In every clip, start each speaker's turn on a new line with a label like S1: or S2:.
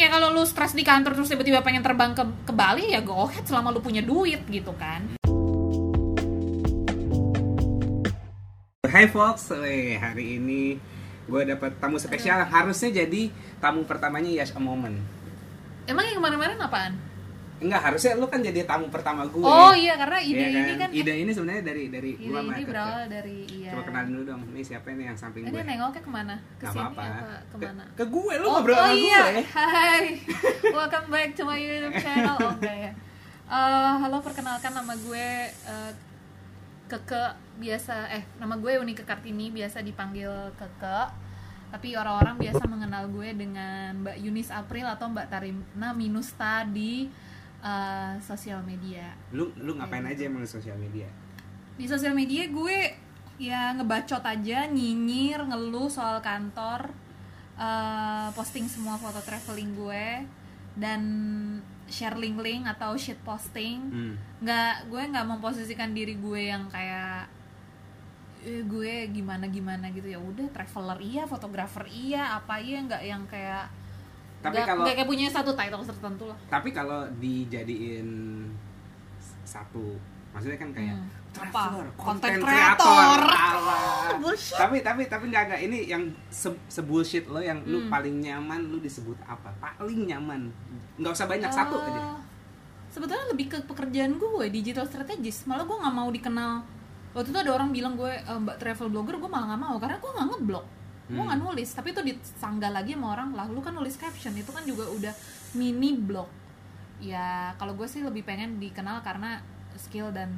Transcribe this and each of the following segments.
S1: ya kalau lu stres di kantor terus tiba-tiba pengen terbang ke, ke Bali ya go ahead selama lu punya duit gitu kan
S2: Hai folks, Weh, hari ini gue dapat tamu spesial. Harusnya jadi tamu pertamanya Yash a Moment.
S1: emang yang kemarin-kemarin apaan
S2: Enggak, harusnya lu kan jadi tamu pertama gue.
S1: oh iya karena ide
S2: Iya
S1: ini kan
S2: Ide ini sebenarnya dari dari
S1: ide
S2: sama
S1: ini berawal dari iya
S2: Coba kenalin dulu dong. Nih siapa nih yang samping
S1: ini
S2: gue?
S1: nengoknya ke mana ke
S2: Gak
S1: sini apa
S2: Ke,
S1: ke mana
S2: ke gue, lu
S1: oh,
S2: ngobrol
S1: oh
S2: sama
S1: iya.
S2: gue.
S1: Hai, welcome back to my YouTube channel. Oh enggak ya. Eh, halo, perkenalkan nama gue eh, Keke biasa eh nama gue Unika Kartini biasa dipanggil Keke. Tapi orang-orang biasa mengenal gue dengan Mbak Yunis April atau Mbak Tarina Minusta di eh, sosial media.
S2: Lu lu ngapain
S1: Iya.
S2: aja emang di sosial media?
S1: Di sosial media gue ya ngebacot aja, nyinyir, ngeluh soal kantor, eh, posting semua foto traveling gue dan share link-link atau shit posting.
S2: Hmm.
S1: Nggak, gue nggak memposisikan diri gue yang kayak eh, gue gimana gimana gitu ya udah traveler iya fotografer iya apa iya nggak yang kayak
S2: Tapi kalau
S1: kayak punya satu title tertentu lah
S2: tapi kalau dijadiin satu maksudnya kan kayak
S1: Hmm.
S2: traveler, alah.
S1: Bullshit.
S2: tapi tapi tapi nggak nggak ini yang se, sebullshit lo yang lu
S1: Hmm.
S2: paling nyaman lu disebut apa paling nyaman nggak usah banyak satu
S1: Eh,
S2: aja
S1: Sebetulnya lebih ke pekerjaan gue digital strategis. Malah gue nggak mau dikenal. Waktu itu ada orang bilang gue "Eh, mbak travel blogger, gue malah nggak mau karena gue nggak ngeblog. Gue
S2: Hmm.
S1: nggak nulis. Tapi itu disanggah lagi sama orang lah. Lu kan nulis caption itu kan juga udah mini blog. Ya kalau gue sih lebih pengen dikenal karena skill dan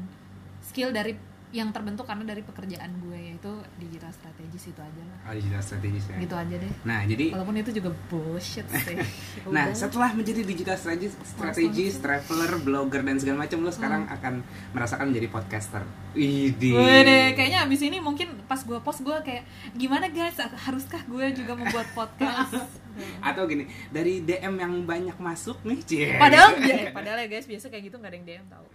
S1: skill dari yang terbentuk karena dari pekerjaan gue yaitu digital strategis itu aja lah.
S2: oh digital strategis ya
S1: Gitu aja deh.
S2: nah jadi
S1: Walaupun itu juga bullshit sih.
S2: Nah,
S1: Udah.
S2: setelah menjadi digital strategis, strategis, traveler, blogger dan segala macam, lo sekarang
S1: Hmm.
S2: akan merasakan menjadi podcaster. Widih.
S1: Wede, kayaknya abis ini mungkin pas gue post gue kayak gimana guys haruskah gue juga membuat podcast
S2: Atau gini, dari DM yang banyak masuk nih, cie.
S1: padahal ya, padahal ya guys biasa kayak gitu nggak ada yang DM tahu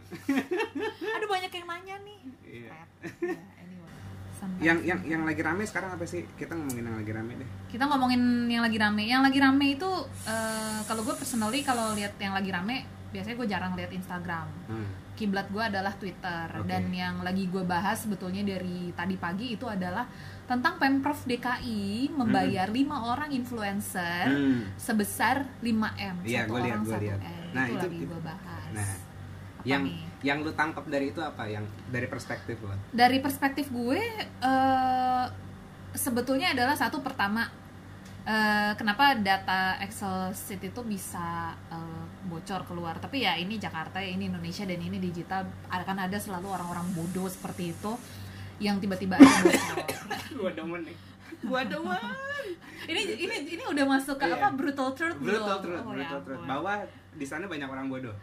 S1: aduh banyak yang nanya nih
S2: Iya.
S1: Ya, anyway. Sometimes.
S2: Yang yang yang lagi rame sekarang apa sih? Kita ngomongin yang lagi rame deh.
S1: kita ngomongin yang lagi rame yang lagi rame itu eh, kalau gue personally kalau lihat yang lagi rame biasanya gue jarang lihat Instagram
S2: Hmm.
S1: kiblat gue adalah Twitter
S2: Oke.
S1: dan yang lagi gue bahas sebetulnya dari tadi pagi itu adalah tentang pemprov DKI membayar lima orang influencer
S2: Hmm.
S1: sebesar 5 m
S2: Iya,
S1: satu
S2: gua lihat,
S1: satu
S2: lihat.
S1: m
S2: Nah,
S1: itu,
S2: itu-
S1: lagi gue bahas
S2: Nah,
S1: Apa
S2: yang
S1: nih?
S2: yang lu tangkap dari itu apa? Yang dari perspektif lo?
S1: dari perspektif gue eh, sebetulnya adalah satu pertama eh, kenapa data Excel sheet itu bisa eh, bocor keluar tapi ya ini Jakarta ya ini Indonesia dan ini digital akan ada selalu orang-orang bodoh seperti itu yang tiba-tiba bocor
S2: Gua demen nih.
S1: gua doang ini ini ini udah masuk ke
S2: Iya.
S1: apa brutal truth
S2: Brutal
S1: belum?
S2: truth,
S1: Oh, ya
S2: brutal truth.
S1: ampun.
S2: Bahwa di sana banyak orang bodoh,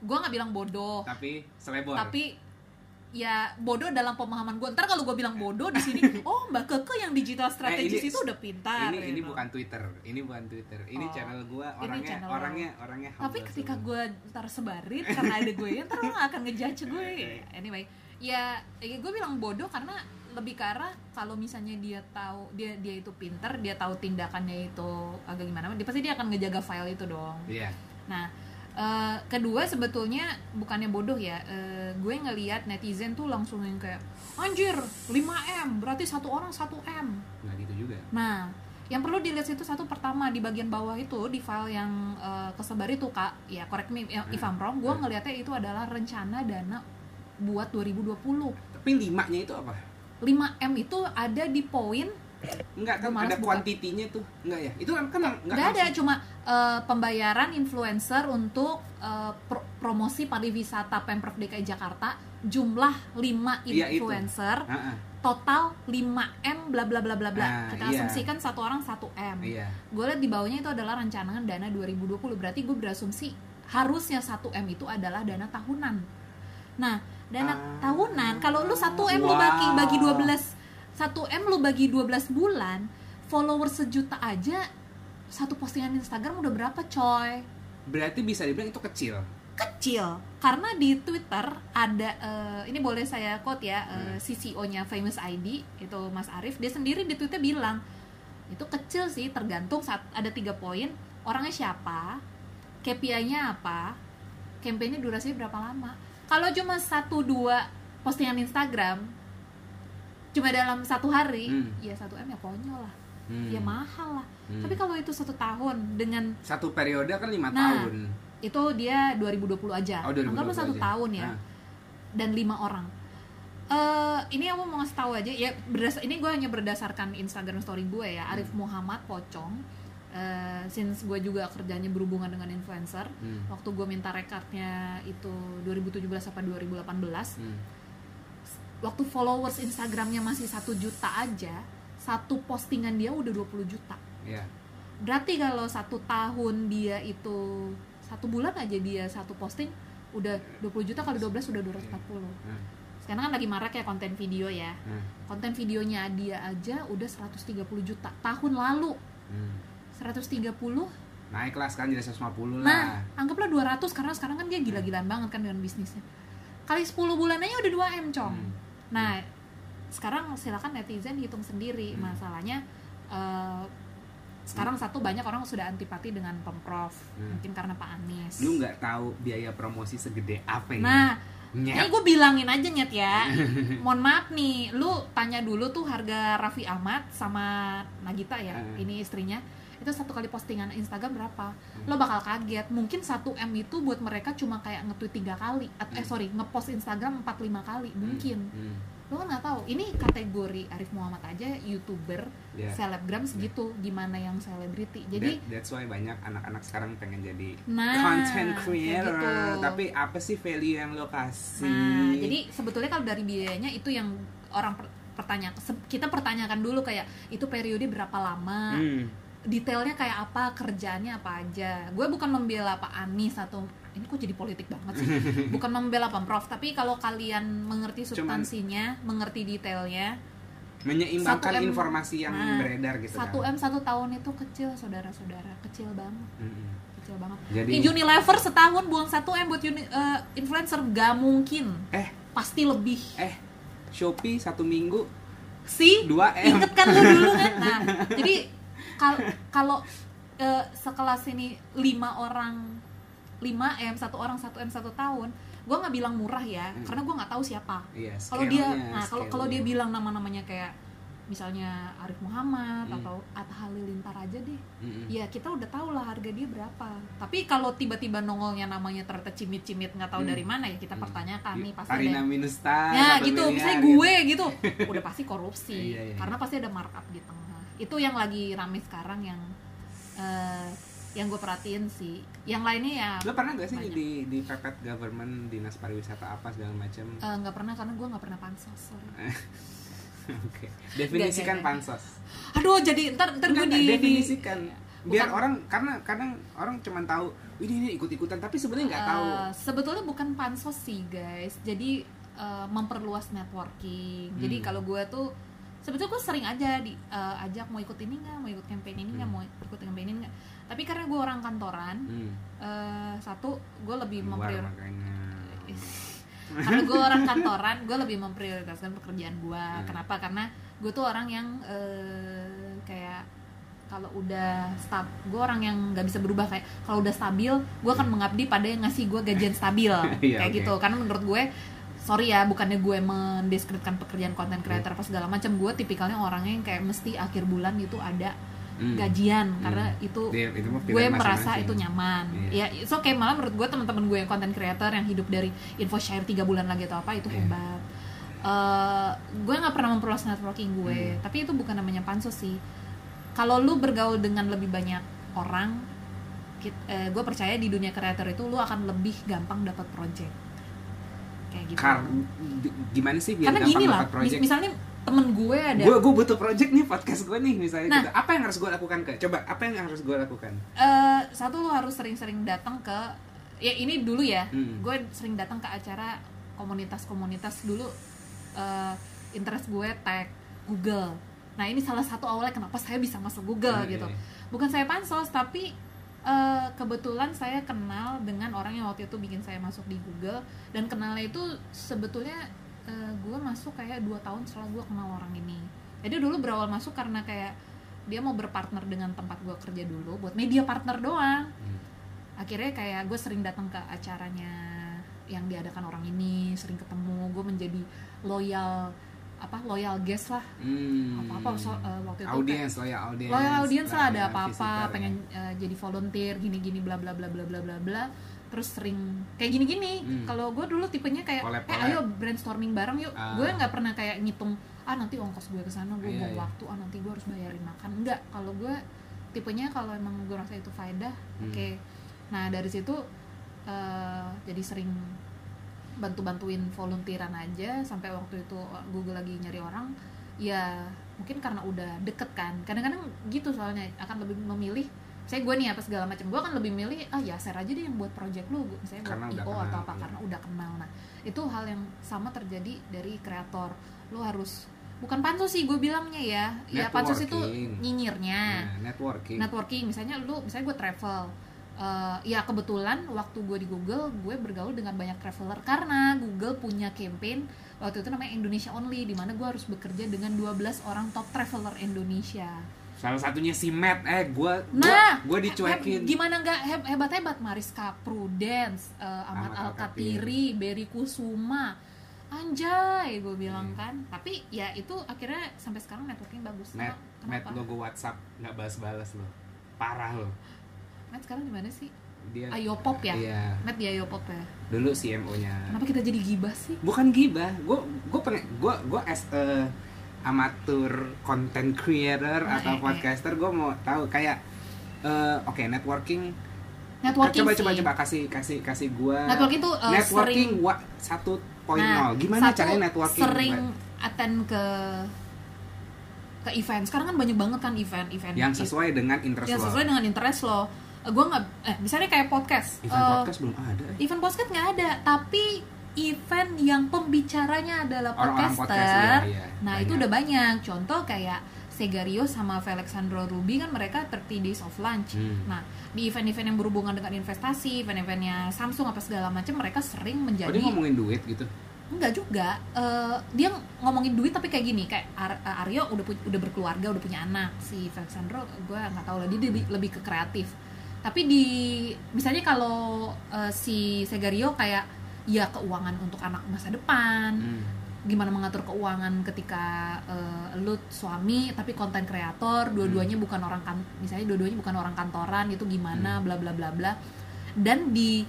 S1: gua nggak bilang bodoh
S2: tapi selebor.
S1: tapi ya bodoh dalam pemahaman gue ntar kalau gue bilang bodoh di sini oh mbak keke yang digital strategis
S2: Eh, ini-
S1: itu udah pintar
S2: ini ini bukan Twitter, ini bukan Twitter. Ini
S1: Oh.
S2: channel gua orangnya
S1: channel
S2: orangnya orangnya
S1: tapi ketika gue ntar sebarin karena ada gue ya ntar orang akan ngejudge gue anyway ya, ya gue bilang bodoh karena lebih ke arah kalau misalnya dia tahu dia dia itu pintar dia tahu tindakannya itu agak gimana dia pasti dia akan ngejaga file itu dong
S2: Iya.
S1: Nah, eh, kedua sebetulnya bukannya bodoh ya. eh, gue ngelihat netizen tuh langsung yang kayak anjir 5M berarti satu orang 1M.
S2: Nggak gitu juga.
S1: Nah, yang perlu dilihat itu satu pertama di bagian bawah itu di file yang eh, kesebar itu Kak, ya correct me if I'm wrong, gue ngelihatnya itu adalah rencana dana buat 2020.
S2: Tapi limanya itu apa?
S1: 5M itu ada di poin
S2: Enggak kan ada kuantitinya tuh. Enggak ya? Itu kan kan enggak
S1: nggak ada cuma eh, pembayaran influencer untuk eh, pro- promosi pariwisata pemprov DKI Jakarta jumlah 5
S2: Iya,
S1: influencer total 5 m bla bla bla bla bla
S2: Ah,
S1: kita
S2: iya.
S1: asumsikan satu orang 1 m
S2: Iya.
S1: gue lihat di bawahnya itu adalah rancangan dana 2020 berarti gue berasumsi harusnya 1 m itu adalah dana tahunan nah dana
S2: Ah.
S1: tahunan kalau lu 1 m lu
S2: Wow.
S1: bagi bagi 12 1 m lu bagi 12 bulan followers sejuta aja satu postingan Instagram udah berapa coy
S2: Berarti bisa dibilang itu kecil.
S1: kecil karena di Twitter ada eh, ini boleh saya quote ya
S2: Hmm.
S1: CCO-nya Famous ID itu Mas Arief dia sendiri di Twitter bilang itu kecil sih tergantung saat ada tiga poin orangnya siapa KPI-nya apa campaign-nya durasinya berapa lama kalau cuma satu dua postingan Instagram cuma dalam satu hari
S2: Hmm.
S1: ya satu m ya konyol lah
S2: Hmm.
S1: ya mahal lah
S2: Hmm.
S1: tapi kalau itu satu tahun dengan
S2: satu periode kan lima
S1: Nah,
S2: tahun
S1: itu dia 2020 aja
S2: oh 2020
S1: anggaplah satu
S2: aja.
S1: tahun ya
S2: Ah.
S1: dan lima orang eh ini aku mau ngasih tahu aja ya berdasar ini gue hanya berdasarkan Instagram story gue ya Arif
S2: Hmm.
S1: Muhammad Pocong Eh, since gue juga kerjanya berhubungan dengan influencer
S2: Hmm.
S1: waktu gue minta rekatnya itu 2017 apa 2018
S2: Hmm.
S1: waktu followers Instagramnya masih satu juta aja satu postingan dia udah 20 juta
S2: ya
S1: berarti kalau satu tahun dia itu satu bulan aja dia satu posting udah 20 juta kali 12 udah 240
S2: Hmm.
S1: sekarang kan lagi marak ya konten video ya
S2: Hmm.
S1: konten videonya dia aja udah 130 juta tahun lalu
S2: Hmm.
S1: 130
S2: naik lah sekarang jadi 150
S1: nah
S2: lah
S1: anggaplah 200 karena sekarang kan dia gila-gilaan banget kan dengan bisnisnya kali 10 bulan aja udah 2 m cong
S2: Hmm.
S1: nah sekarang silakan netizen hitung sendiri
S2: Hmm.
S1: masalahnya eh, sekarang satu banyak orang sudah antipati dengan pemprov
S2: Hmm.
S1: mungkin karena Pak Anies
S2: lu nggak tahu biaya promosi segede apa ya
S1: nah
S2: Nyet.
S1: ini gue bilangin aja nyet ya mohon maaf nih lu tanya dulu tuh harga Raffi Ahmad sama Nagita ya
S2: Eh.
S1: ini istrinya itu satu kali postingan Instagram berapa
S2: Hmm.
S1: lo bakal kaget mungkin 1 m itu buat mereka cuma kayak nge-tweet tiga kali At- eh
S2: Hmm.
S1: sorry ngepost Instagram 4-5 kali mungkin
S2: Hmm.
S1: lo kan nggak tahu ini kategori Arif Muhammad aja youtuber
S2: Ya.
S1: selebgram segitu gimana yang selebriti jadi
S2: That- that's why banyak anak-anak sekarang pengen jadi
S1: Nah,
S2: content creator.
S1: gitu.
S2: Tapi apa sih value yang lo kasih?
S1: Nah, jadi sebetulnya kalau dari biayanya itu yang orang per- pertanya se- kita pertanyakan dulu kayak itu periode berapa lama,
S2: Hmm.
S1: Detailnya kayak apa, kerjaannya apa aja. Gue bukan membela Pak Anies atau ini kok jadi politik banget sih. bukan membela Pemprov, tapi kalau kalian mengerti
S2: Cuman-
S1: substansinya, mengerti detailnya,
S2: menyeimbangkan
S1: Satu M.
S2: informasi yang
S1: Nah,
S2: beredar gitu
S1: satu
S2: kan.
S1: m satu tahun itu kecil saudara-saudara, kecil banget, kecil banget.
S2: Jadi
S1: Ini Unilever setahun buang 1 m buat uni- eh, influencer gak mungkin,
S2: eh
S1: pasti lebih.
S2: eh Shopee satu minggu
S1: sih
S2: 2 M.
S1: inget kan lu dulu kan nah jadi kal- kalau eh, sekelas ini lima orang 5 m satu orang satu m satu tahun gue nggak bilang murah ya
S2: Hmm.
S1: karena gue nggak tahu siapa
S2: Iya,
S1: kalau dia nah kalau kalau dia bilang nama-namanya kayak misalnya Arif Muhammad
S2: Hmm.
S1: atau Atta Halilintar aja deh
S2: Mm-mm.
S1: ya kita udah tahu lah harga dia berapa tapi kalau tiba-tiba nongolnya namanya ternyata cimit-cimit nggak tahu
S2: Hmm.
S1: dari mana ya kita
S2: Hmm.
S1: pertanyakan nih pasti ada
S2: Arina
S1: yang-
S2: Minusta
S1: ya gitu misalnya
S2: gitu.
S1: gue gitu udah pasti korupsi
S2: Iya, iya,
S1: karena pasti ada markup di tengah itu yang lagi rame sekarang yang eh, yang gue perhatiin sih. Yang lainnya ya
S2: lo pernah gak sih
S1: Banyak.
S2: di di pepet government dinas pariwisata apa segala macam
S1: eh, nggak pernah karena gue nggak pernah pansos sorry.
S2: oke. Definisikan
S1: Nggak, nggak,
S2: pansos.
S1: Aduh jadi ntar ntar gue di,
S2: enggak,
S1: di-
S2: definisikan. Biar
S1: Bukan-
S2: orang karena kadang orang cuma tahu ini ini ikut ikutan tapi sebenarnya nggak tahu.
S1: Eh, sebetulnya bukan pansos sih guys. Jadi eh, memperluas networking. Jadi
S2: Hmm.
S1: kalau gue tuh sebetulnya gue sering aja di eh, ajak mau ikut ini nggak mau ikut campaign ini nggak
S2: Hmm.
S1: mau ikut campaign ini nggak tapi karena gue orang kantoran
S2: hmm.
S1: eh, satu gue lebih
S2: luar
S1: memprior
S2: makanya
S1: karena gue orang kantoran gue lebih memprioritaskan pekerjaan gue
S2: Hmm.
S1: kenapa karena gue tuh orang yang eh, kayak kalau udah stab gue orang yang nggak bisa berubah kayak kalau udah stabil gue akan mengabdi pada yang ngasih gue gajian stabil
S2: Iya,
S1: kayak
S2: oke.
S1: gitu karena menurut gue sorry ya bukannya gue mendeskripsikan pekerjaan konten creator apa segala macam gue tipikalnya orangnya yang kayak mesti akhir bulan itu ada
S2: Hmm.
S1: gajian
S2: Hmm.
S1: karena itu
S2: Dia- itu
S1: gue merasa itu nyaman
S2: Iya.
S1: ya it's okay malah menurut gue teman-teman gue yang content creator yang hidup dari info share tiga bulan lagi atau apa itu
S2: Iya.
S1: hebat Eh, gue nggak pernah memperluas networking gue
S2: Hmm.
S1: tapi itu bukan namanya pansos sih kalau lu bergaul dengan lebih banyak orang eh, gue percaya di dunia creator itu lu akan lebih gampang dapat project kayak gitu
S2: Kar- gimana sih biar
S1: karena gini lah mis- misalnya temen gue ada
S2: gue gue butuh project nih podcast gue nih misalnya
S1: Nah.
S2: gitu. apa yang harus gue lakukan ke coba apa yang harus gue lakukan
S1: Eh, satu lu harus sering-sering datang ke ya ini dulu ya
S2: Hmm.
S1: gue sering datang ke acara komunitas-komunitas dulu eh, interest gue tag Google nah ini salah satu awalnya kenapa saya bisa masuk Google
S2: Hmm,
S1: gitu
S2: iya.
S1: bukan saya pansos tapi eh, kebetulan saya kenal dengan orang yang waktu itu bikin saya masuk di Google. Dan kenalnya itu sebetulnya eh, gue masuk kayak dua tahun setelah gue kenal orang ini. Jadi dulu berawal masuk karena kayak dia mau berpartner dengan tempat gue kerja dulu buat media partner doang.
S2: Hmm.
S1: akhirnya kayak gue sering datang ke acaranya yang diadakan orang ini sering ketemu gue menjadi loyal apa loyal guest lah
S2: Hmm.
S1: apa-apa so, eh, waktu itu
S2: audience loyal audience
S1: loyal audience lah ada
S2: ya,
S1: apa-apa
S2: visitor ya.
S1: pengen eh, jadi volunteer gini-gini bla bla bla bla bla bla bla terus sering kayak gini-gini
S2: Hmm.
S1: kalau gue dulu tipenya kayak
S2: Collab,
S1: eh
S2: collab.
S1: ayo brainstorming bareng yuk
S2: Ah.
S1: gue nggak pernah kayak ngitung ah nanti ongkos gue ke sana gue
S2: Iya,
S1: buang
S2: iya.
S1: waktu ah nanti gue harus bayarin makan enggak kalau gue tipenya kalau emang gue rasa itu faedah
S2: Hmm.
S1: oke nah dari situ eh, jadi sering bantu-bantuin volunteeran aja sampai waktu itu Google lagi nyari orang ya mungkin karena udah deket kan. Kadang-kadang gitu soalnya akan lebih memilih saya gue nih apa segala macam gue akan lebih milih ah ya share aja deh yang buat project lu. Misalnya buat
S2: Karena
S1: IO
S2: kenal,
S1: atau apa
S2: iya.
S1: karena udah kenal. Nah itu hal yang sama terjadi dari kreator. Lu harus bukan pansus sih gue bilangnya ya. Ya pansus itu
S2: Networking.
S1: nyinyirnya.
S2: Nah, networking.
S1: Networking misalnya lu misalnya gue travel Eh, ya kebetulan waktu gue di Google gue bergaul dengan banyak traveler karena Google punya campaign waktu itu namanya Indonesia Only di mana gue harus bekerja dengan 12 orang top traveler Indonesia.
S2: salah satunya si Matt eh gua
S1: Nah,
S2: gua dicuekin
S1: he- gimana nggak heb- hebat-hebat Mariska Prudence, eh, Ahmad
S2: Ahmad
S1: Al-Katiri, Berry Kusuma. Anjay, gue bilang
S2: Hmm.
S1: kan. Tapi ya itu akhirnya sampai sekarang networking bagus.
S2: Matt Matt
S1: Kenapa?
S2: logo WhatsApp nggak balas-balas loh parah loh
S1: Matt sekarang di mana sih?
S2: dia
S1: Ayo Pop ya?
S2: iya
S1: Matt di Ayo Pop ya.
S2: dulu CMO-nya
S1: Kenapa kita jadi gibah sih?
S2: bukan gibah gue gue pengen gue gue as a amatur content creator
S1: Nah,
S2: atau
S1: eh, eh.
S2: podcaster gue mau tahu kayak eh, oke networking
S1: Networking
S2: coba
S1: sih.
S2: coba coba kasih kasih kasih gue
S1: Networking tuh uh,
S2: networking
S1: sering
S2: wa satu poin
S1: Nah,
S2: nol gimana
S1: satu,
S2: caranya networking
S1: Sering
S2: Mbak?
S1: attend ke ke event. Sekarang kan banyak banget kan event-event
S2: yang sesuai dengan interest
S1: yang
S2: lo
S1: sesuai dengan interest lo. Eh, gue nggak eh misalnya kayak podcast.
S2: event
S1: Eh,
S2: podcast belum ada eh.
S1: event podcast nggak ada, tapi event yang pembicaranya adalah podcaster.
S2: podcast, iya, iya.
S1: Nah,
S2: Banyak.
S1: itu udah banyak. Contoh kayak Segario sama Felixandro Ruby kan mereka 30 days of lunch.
S2: Hmm.
S1: Nah, di event-event yang berhubungan dengan investasi, event-eventnya Samsung apa segala macam, mereka sering
S2: oh
S1: menjadi
S2: dia ngomongin duit gitu
S1: enggak juga. Eh, dia ngomongin duit tapi kayak gini, kayak Ar- Aryo udah udah berkeluarga, udah punya anak. Si Felixandro gue nggak tahu lah dia lebih, lebih ke kreatif. Tapi di misalnya kalau eh, si Segario kayak ya keuangan untuk anak masa depan,
S2: Hmm.
S1: gimana mengatur keuangan ketika eh, lu suami tapi konten kreator dua-duanya bukan orang kan misalnya dua-duanya bukan orang kantoran itu gimana bla bla bla bla dan di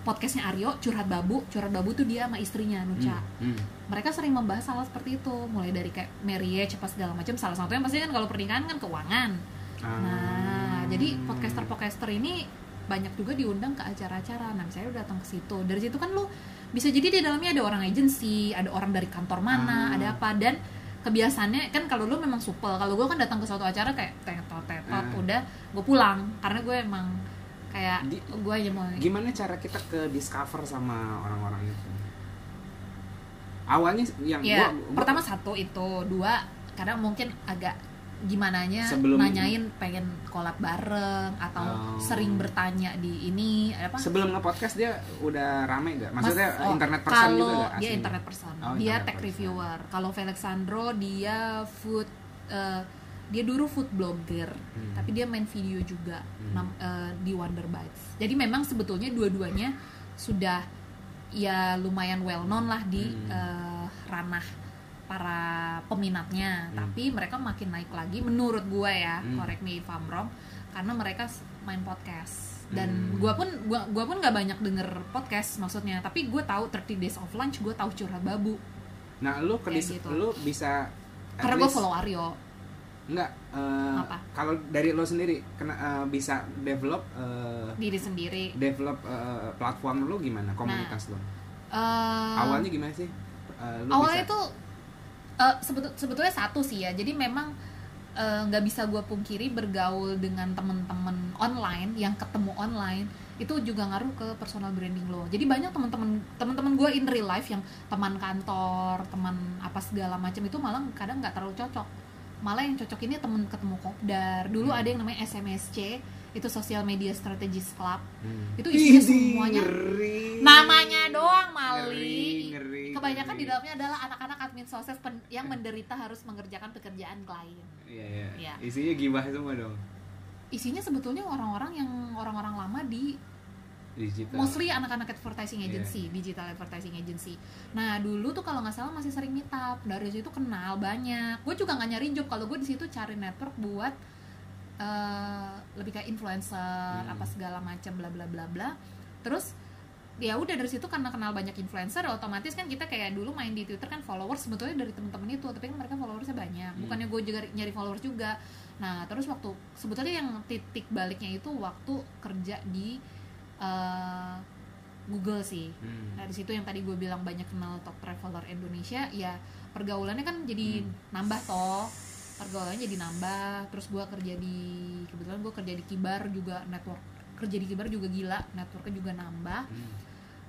S1: podcastnya Aryo curhat babu curhat babu tuh dia sama istrinya Nucha
S2: Hmm. Hmm.
S1: mereka sering membahas hal seperti itu mulai dari kayak marriage apa segala macam salah satunya pasti kan kalau pernikahan kan keuangan
S2: Ah.
S1: Nah, jadi podcaster-podcaster ini banyak juga diundang ke acara-acara. Nah, saya udah datang ke situ. Dari situ kan lu bisa jadi di dalamnya ada orang agensi, ada orang dari kantor mana,
S2: Ah.
S1: ada apa dan kebiasaannya kan kalau lu memang supel. Kalau gue kan datang ke suatu acara kayak tetot tetot
S2: Ah.
S1: udah gue pulang karena gue emang kayak gue aja mau
S2: gimana cara kita ke discover sama orang-orang itu awalnya yang
S1: ya
S2: gua, gua-
S1: pertama satu itu dua kadang mungkin agak gimana nya
S2: Sebelum-
S1: nanyain pengen collab bareng atau
S2: Oh.
S1: sering bertanya di ini apa
S2: sebelum nge-podcast dia udah rame gak?
S1: Mas-
S2: Maksudnya
S1: oh,
S2: internet person
S1: kalau
S2: juga gak?
S1: dia internet person
S2: Oh,
S1: dia
S2: internet
S1: tech
S2: person.
S1: reviewer kalau Felixandro dia food eh, dia dulu food blogger
S2: Hmm.
S1: tapi dia main video juga
S2: Hmm.
S1: eh, di Wonder Bites jadi memang sebetulnya dua-duanya sudah ya lumayan well known lah di
S2: Hmm.
S1: eh, ranah para peminatnya
S2: Hmm.
S1: tapi mereka makin naik lagi menurut gua ya
S2: Hmm.
S1: correct me if I'm wrong karena mereka main podcast dan
S2: Hmm.
S1: gua pun gua gua pun nggak banyak denger podcast maksudnya tapi gue tahu 30 days of lunch gue tahu curhat babu
S2: Nah, lu ke
S1: gitu.
S2: lu bisa
S1: karena gue follow Aryo
S2: Enggak, eh,
S1: Apa?
S2: kalau dari lo sendiri kena eh, bisa develop eh,
S1: diri sendiri
S2: develop eh, platform lu gimana komunitas lo?
S1: Eh,
S2: Awalnya gimana sih? Eh, lu
S1: awalnya
S2: bisa-
S1: itu eh, sebetul- sebetulnya satu sih ya. Jadi memang eh, nggak bisa gue pungkiri bergaul dengan temen-temen online yang ketemu online itu juga ngaruh ke personal branding lo. Jadi banyak teman-teman teman-teman gue in real life yang teman kantor teman apa segala macam itu malah kadang nggak terlalu cocok. Malah yang cocok ini temen ketemu kopdar. Dulu
S2: Hmm.
S1: ada yang namanya SMSC itu Social Media Strategist Club
S2: Hmm.
S1: itu isinya semuanya
S2: ngeri.
S1: namanya doang Mali
S2: ngeri,
S1: kebanyakan
S2: ngeri.
S1: di dalamnya adalah anak-anak admin sosial yang menderita harus mengerjakan pekerjaan klien
S2: Iya, iya.
S1: Iya.
S2: Isinya gibah semua dong.
S1: isinya sebetulnya orang-orang yang orang-orang lama di
S2: Digital.
S1: mostly anak-anak advertising
S2: Iya.
S1: agency, digital advertising agency. Nah dulu tuh kalau nggak salah masih sering meet up, dari situ kenal banyak. Gue juga nggak nyari job kalau gue di situ cari network buat eh, lebih kayak influencer
S2: Hmm.
S1: apa segala macam bla bla bla bla. Terus ya udah dari situ karena kenal banyak influencer otomatis kan kita kayak dulu main di Twitter kan followers sebetulnya dari temen-temen itu tapi kan mereka followersnya banyak
S2: Hmm.
S1: bukannya gue juga nyari followers juga nah terus waktu sebetulnya yang titik baliknya itu waktu kerja di eh, Google sih
S2: Hmm.
S1: Nah, di situ yang tadi gue bilang banyak kenal top traveler Indonesia, ya pergaulannya kan jadi
S2: Hmm.
S1: nambah toh. Pergaulannya jadi nambah. Terus gue kerja di kebetulan gue kerja di Kibar juga network kerja di Kibar juga gila, networknya juga nambah.
S2: Hmm.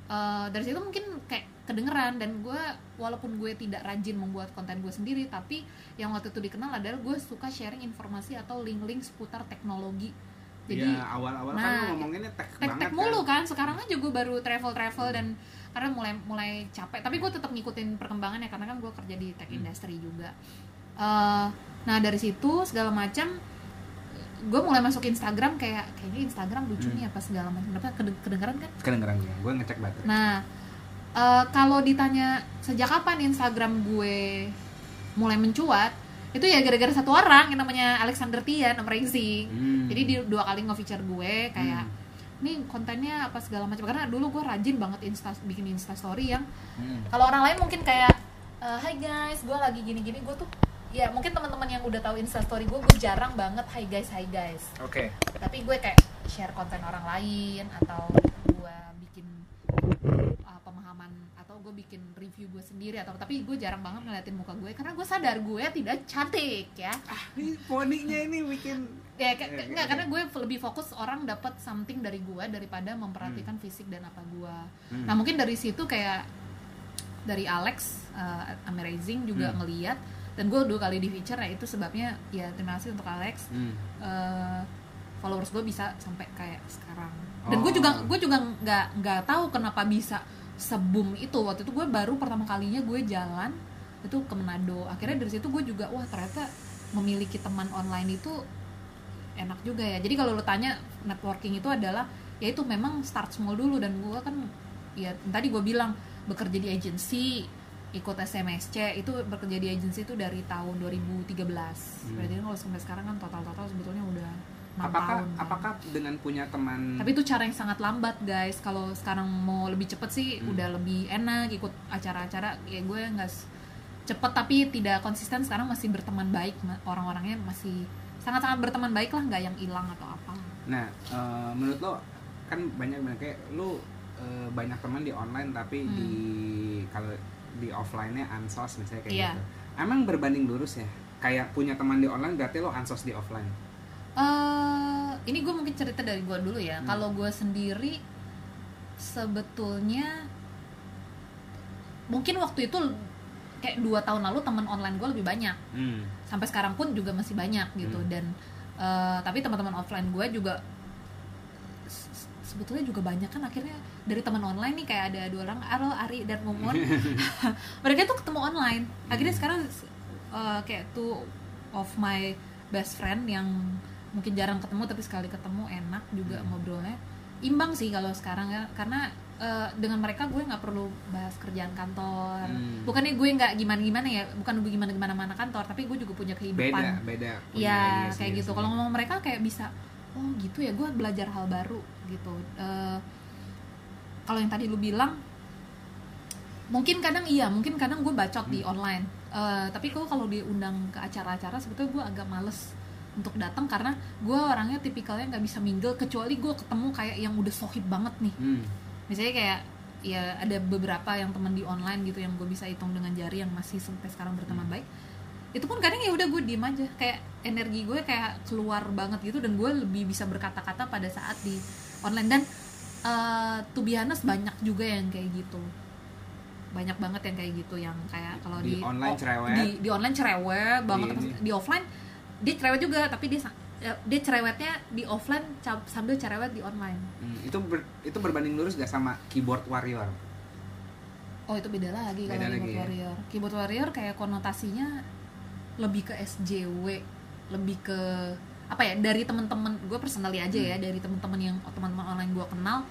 S1: Eh, dari situ mungkin kayak kedengeran dan gue walaupun gue tidak rajin membuat konten gue sendiri, tapi yang waktu itu dikenal adalah gue suka sharing informasi atau link-link seputar teknologi. Jadi
S2: ya, awal-awal kan
S1: nah,
S2: lu ngomonginnya tech
S1: tek
S2: banget
S1: tek mulu kan sekarang aja gue baru travel travel dan karena mulai mulai capek tapi gue tetap ngikutin perkembangannya karena kan gue kerja di tech
S2: Hmm.
S1: industry juga Eh, nah dari situ segala macam gue mulai masuk Instagram kayak kayaknya Instagram lucu
S2: Hmm.
S1: nih apa segala macam apa keden- kedengeran kan
S2: Kedengeran gue, gue ngecek baterai.
S1: nah eh, kalau ditanya sejak kapan Instagram gue mulai mencuat itu ya gara-gara satu orang yang namanya Alexander Tian amazing
S2: Hmm.
S1: jadi dia dua kali nge-feature gue kayak
S2: Hmm.
S1: nih kontennya apa segala macam karena dulu gue rajin banget insta bikin insta story yang
S2: Hmm.
S1: kalau orang lain mungkin kayak eh, Hai guys gue lagi gini-gini gue tuh ya mungkin teman-teman yang udah tahu insta story gue gue jarang banget Hai guys Hai guys
S2: Oke.
S1: tapi gue kayak share konten orang lain atau gue bikin uh, pemahaman atau gue bikin review gue sendiri atau tapi gue jarang banget ngeliatin muka gue karena gue sadar gue tidak cantik ya
S2: Ah, ini poninya ini bikin
S1: ya kayak-
S2: Oke,
S1: kayak-
S2: oke,
S1: nggak
S2: oke.
S1: karena gue lebih fokus orang dapat something dari gue daripada memperhatikan fisik dan apa gue
S2: Hmm.
S1: nah mungkin dari situ kayak dari Alex uh, Amazing juga
S2: Hmm.
S1: ngeliat dan gue dua kali di feature ya itu sebabnya ya terima kasih untuk Alex.
S2: Hmm.
S1: uh, followers gue bisa sampai kayak sekarang. Dan gue
S2: Oh.
S1: juga gue juga nggak nggak tahu kenapa bisa sebum itu. Waktu itu gue baru pertama kalinya gue jalan itu ke Manado. Akhirnya dari situ gue juga wah ternyata memiliki teman online itu enak juga ya. Jadi kalau lo tanya networking itu adalah ya itu memang start small dulu. Dan gue kan ya tadi gue bilang bekerja di agency ikut SMSC itu bekerja di agency itu dari tahun 2013 berarti kan kalau sampai sekarang kan total total sebetulnya udah 6
S2: apakah
S1: tahun kan.
S2: apakah dengan punya teman
S1: tapi itu cara yang sangat lambat guys kalau sekarang mau lebih cepet sih
S2: Hmm.
S1: udah lebih enak ikut acara-acara ya gue nggak cepet tapi tidak konsisten sekarang masih berteman baik orang-orangnya masih sangat-sangat berteman baik lah nggak yang hilang atau apa
S2: nah eh, menurut lo kan banyak banget kayak lo eh, banyak teman di online tapi
S1: Hmm.
S2: di kalau di offline-nya ansos misalnya kayak
S1: Iya.
S2: gitu emang berbanding lurus ya kayak punya teman di online berarti lo ansos di offline
S1: eh ini gue mungkin cerita dari gue dulu ya
S2: Hmm.
S1: kalau gue sendiri sebetulnya mungkin waktu itu kayak dua tahun lalu teman online gue lebih banyak
S2: hmm.
S1: sampai sekarang pun juga masih banyak gitu
S2: Hmm.
S1: dan eh, tapi teman-teman offline gue juga sebetulnya juga banyak kan akhirnya dari teman online nih kayak ada dua orang Aro Ari dan Momon mereka tuh ketemu online. Akhirnya sekarang eh, kayak two of my best friend yang mungkin jarang ketemu tapi sekali ketemu enak juga
S2: Hmm.
S1: ngobrolnya. Imbang sih kalau sekarang ya karena eh, dengan mereka gue nggak perlu bahas kerjaan kantor.
S2: Hmm.
S1: bukannya gue nggak gimana gimana ya bukan gue gimana gimana mana kantor tapi gue juga punya kehidupan.
S2: Beda beda. Punya
S1: Iya
S2: ininya
S1: kayak gitu. Kalau ngomong mereka kayak bisa, oh gitu ya, gue belajar hal baru gitu. Eh, kalau yang tadi lu bilang, mungkin kadang iya, mungkin kadang gue bacot di
S2: Hmm.
S1: online. Eh, tapi kok kalau diundang ke acara-acara, sebetulnya gue agak males untuk datang karena gue orangnya tipikalnya nggak bisa mingle kecuali gue ketemu kayak yang udah sohib banget nih.
S2: Hmm.
S1: Misalnya kayak ya ada beberapa yang teman di online gitu yang gue bisa hitung dengan jari yang masih sampai sekarang berteman
S2: Hmm.
S1: baik itu pun kadang ya udah gue diem aja kayak energi gue kayak keluar banget gitu dan gue lebih bisa berkata-kata pada saat di online. Dan uh, to be honest banyak juga yang kayak gitu. Banyak banget yang kayak gitu yang kayak kalau
S2: Di
S1: di,
S2: online cerewet.
S1: di, di online cerewet banget.
S2: Di
S1: terus di offline dia cerewet juga tapi dia ya, dia cerewetnya di offline sambil cerewet di online.
S2: Hmm, itu ber- itu berbanding lurus gak sama keyboard warrior?
S1: Oh itu beda lagi kalau
S2: Beda
S1: keyboard
S2: lagi ya?
S1: warrior. Keyboard warrior kayak konotasinya lebih ke SJW lebih ke apa ya dari teman-teman gue personally aja ya
S2: Hmm.
S1: dari teman-teman yang teman-teman online gue kenal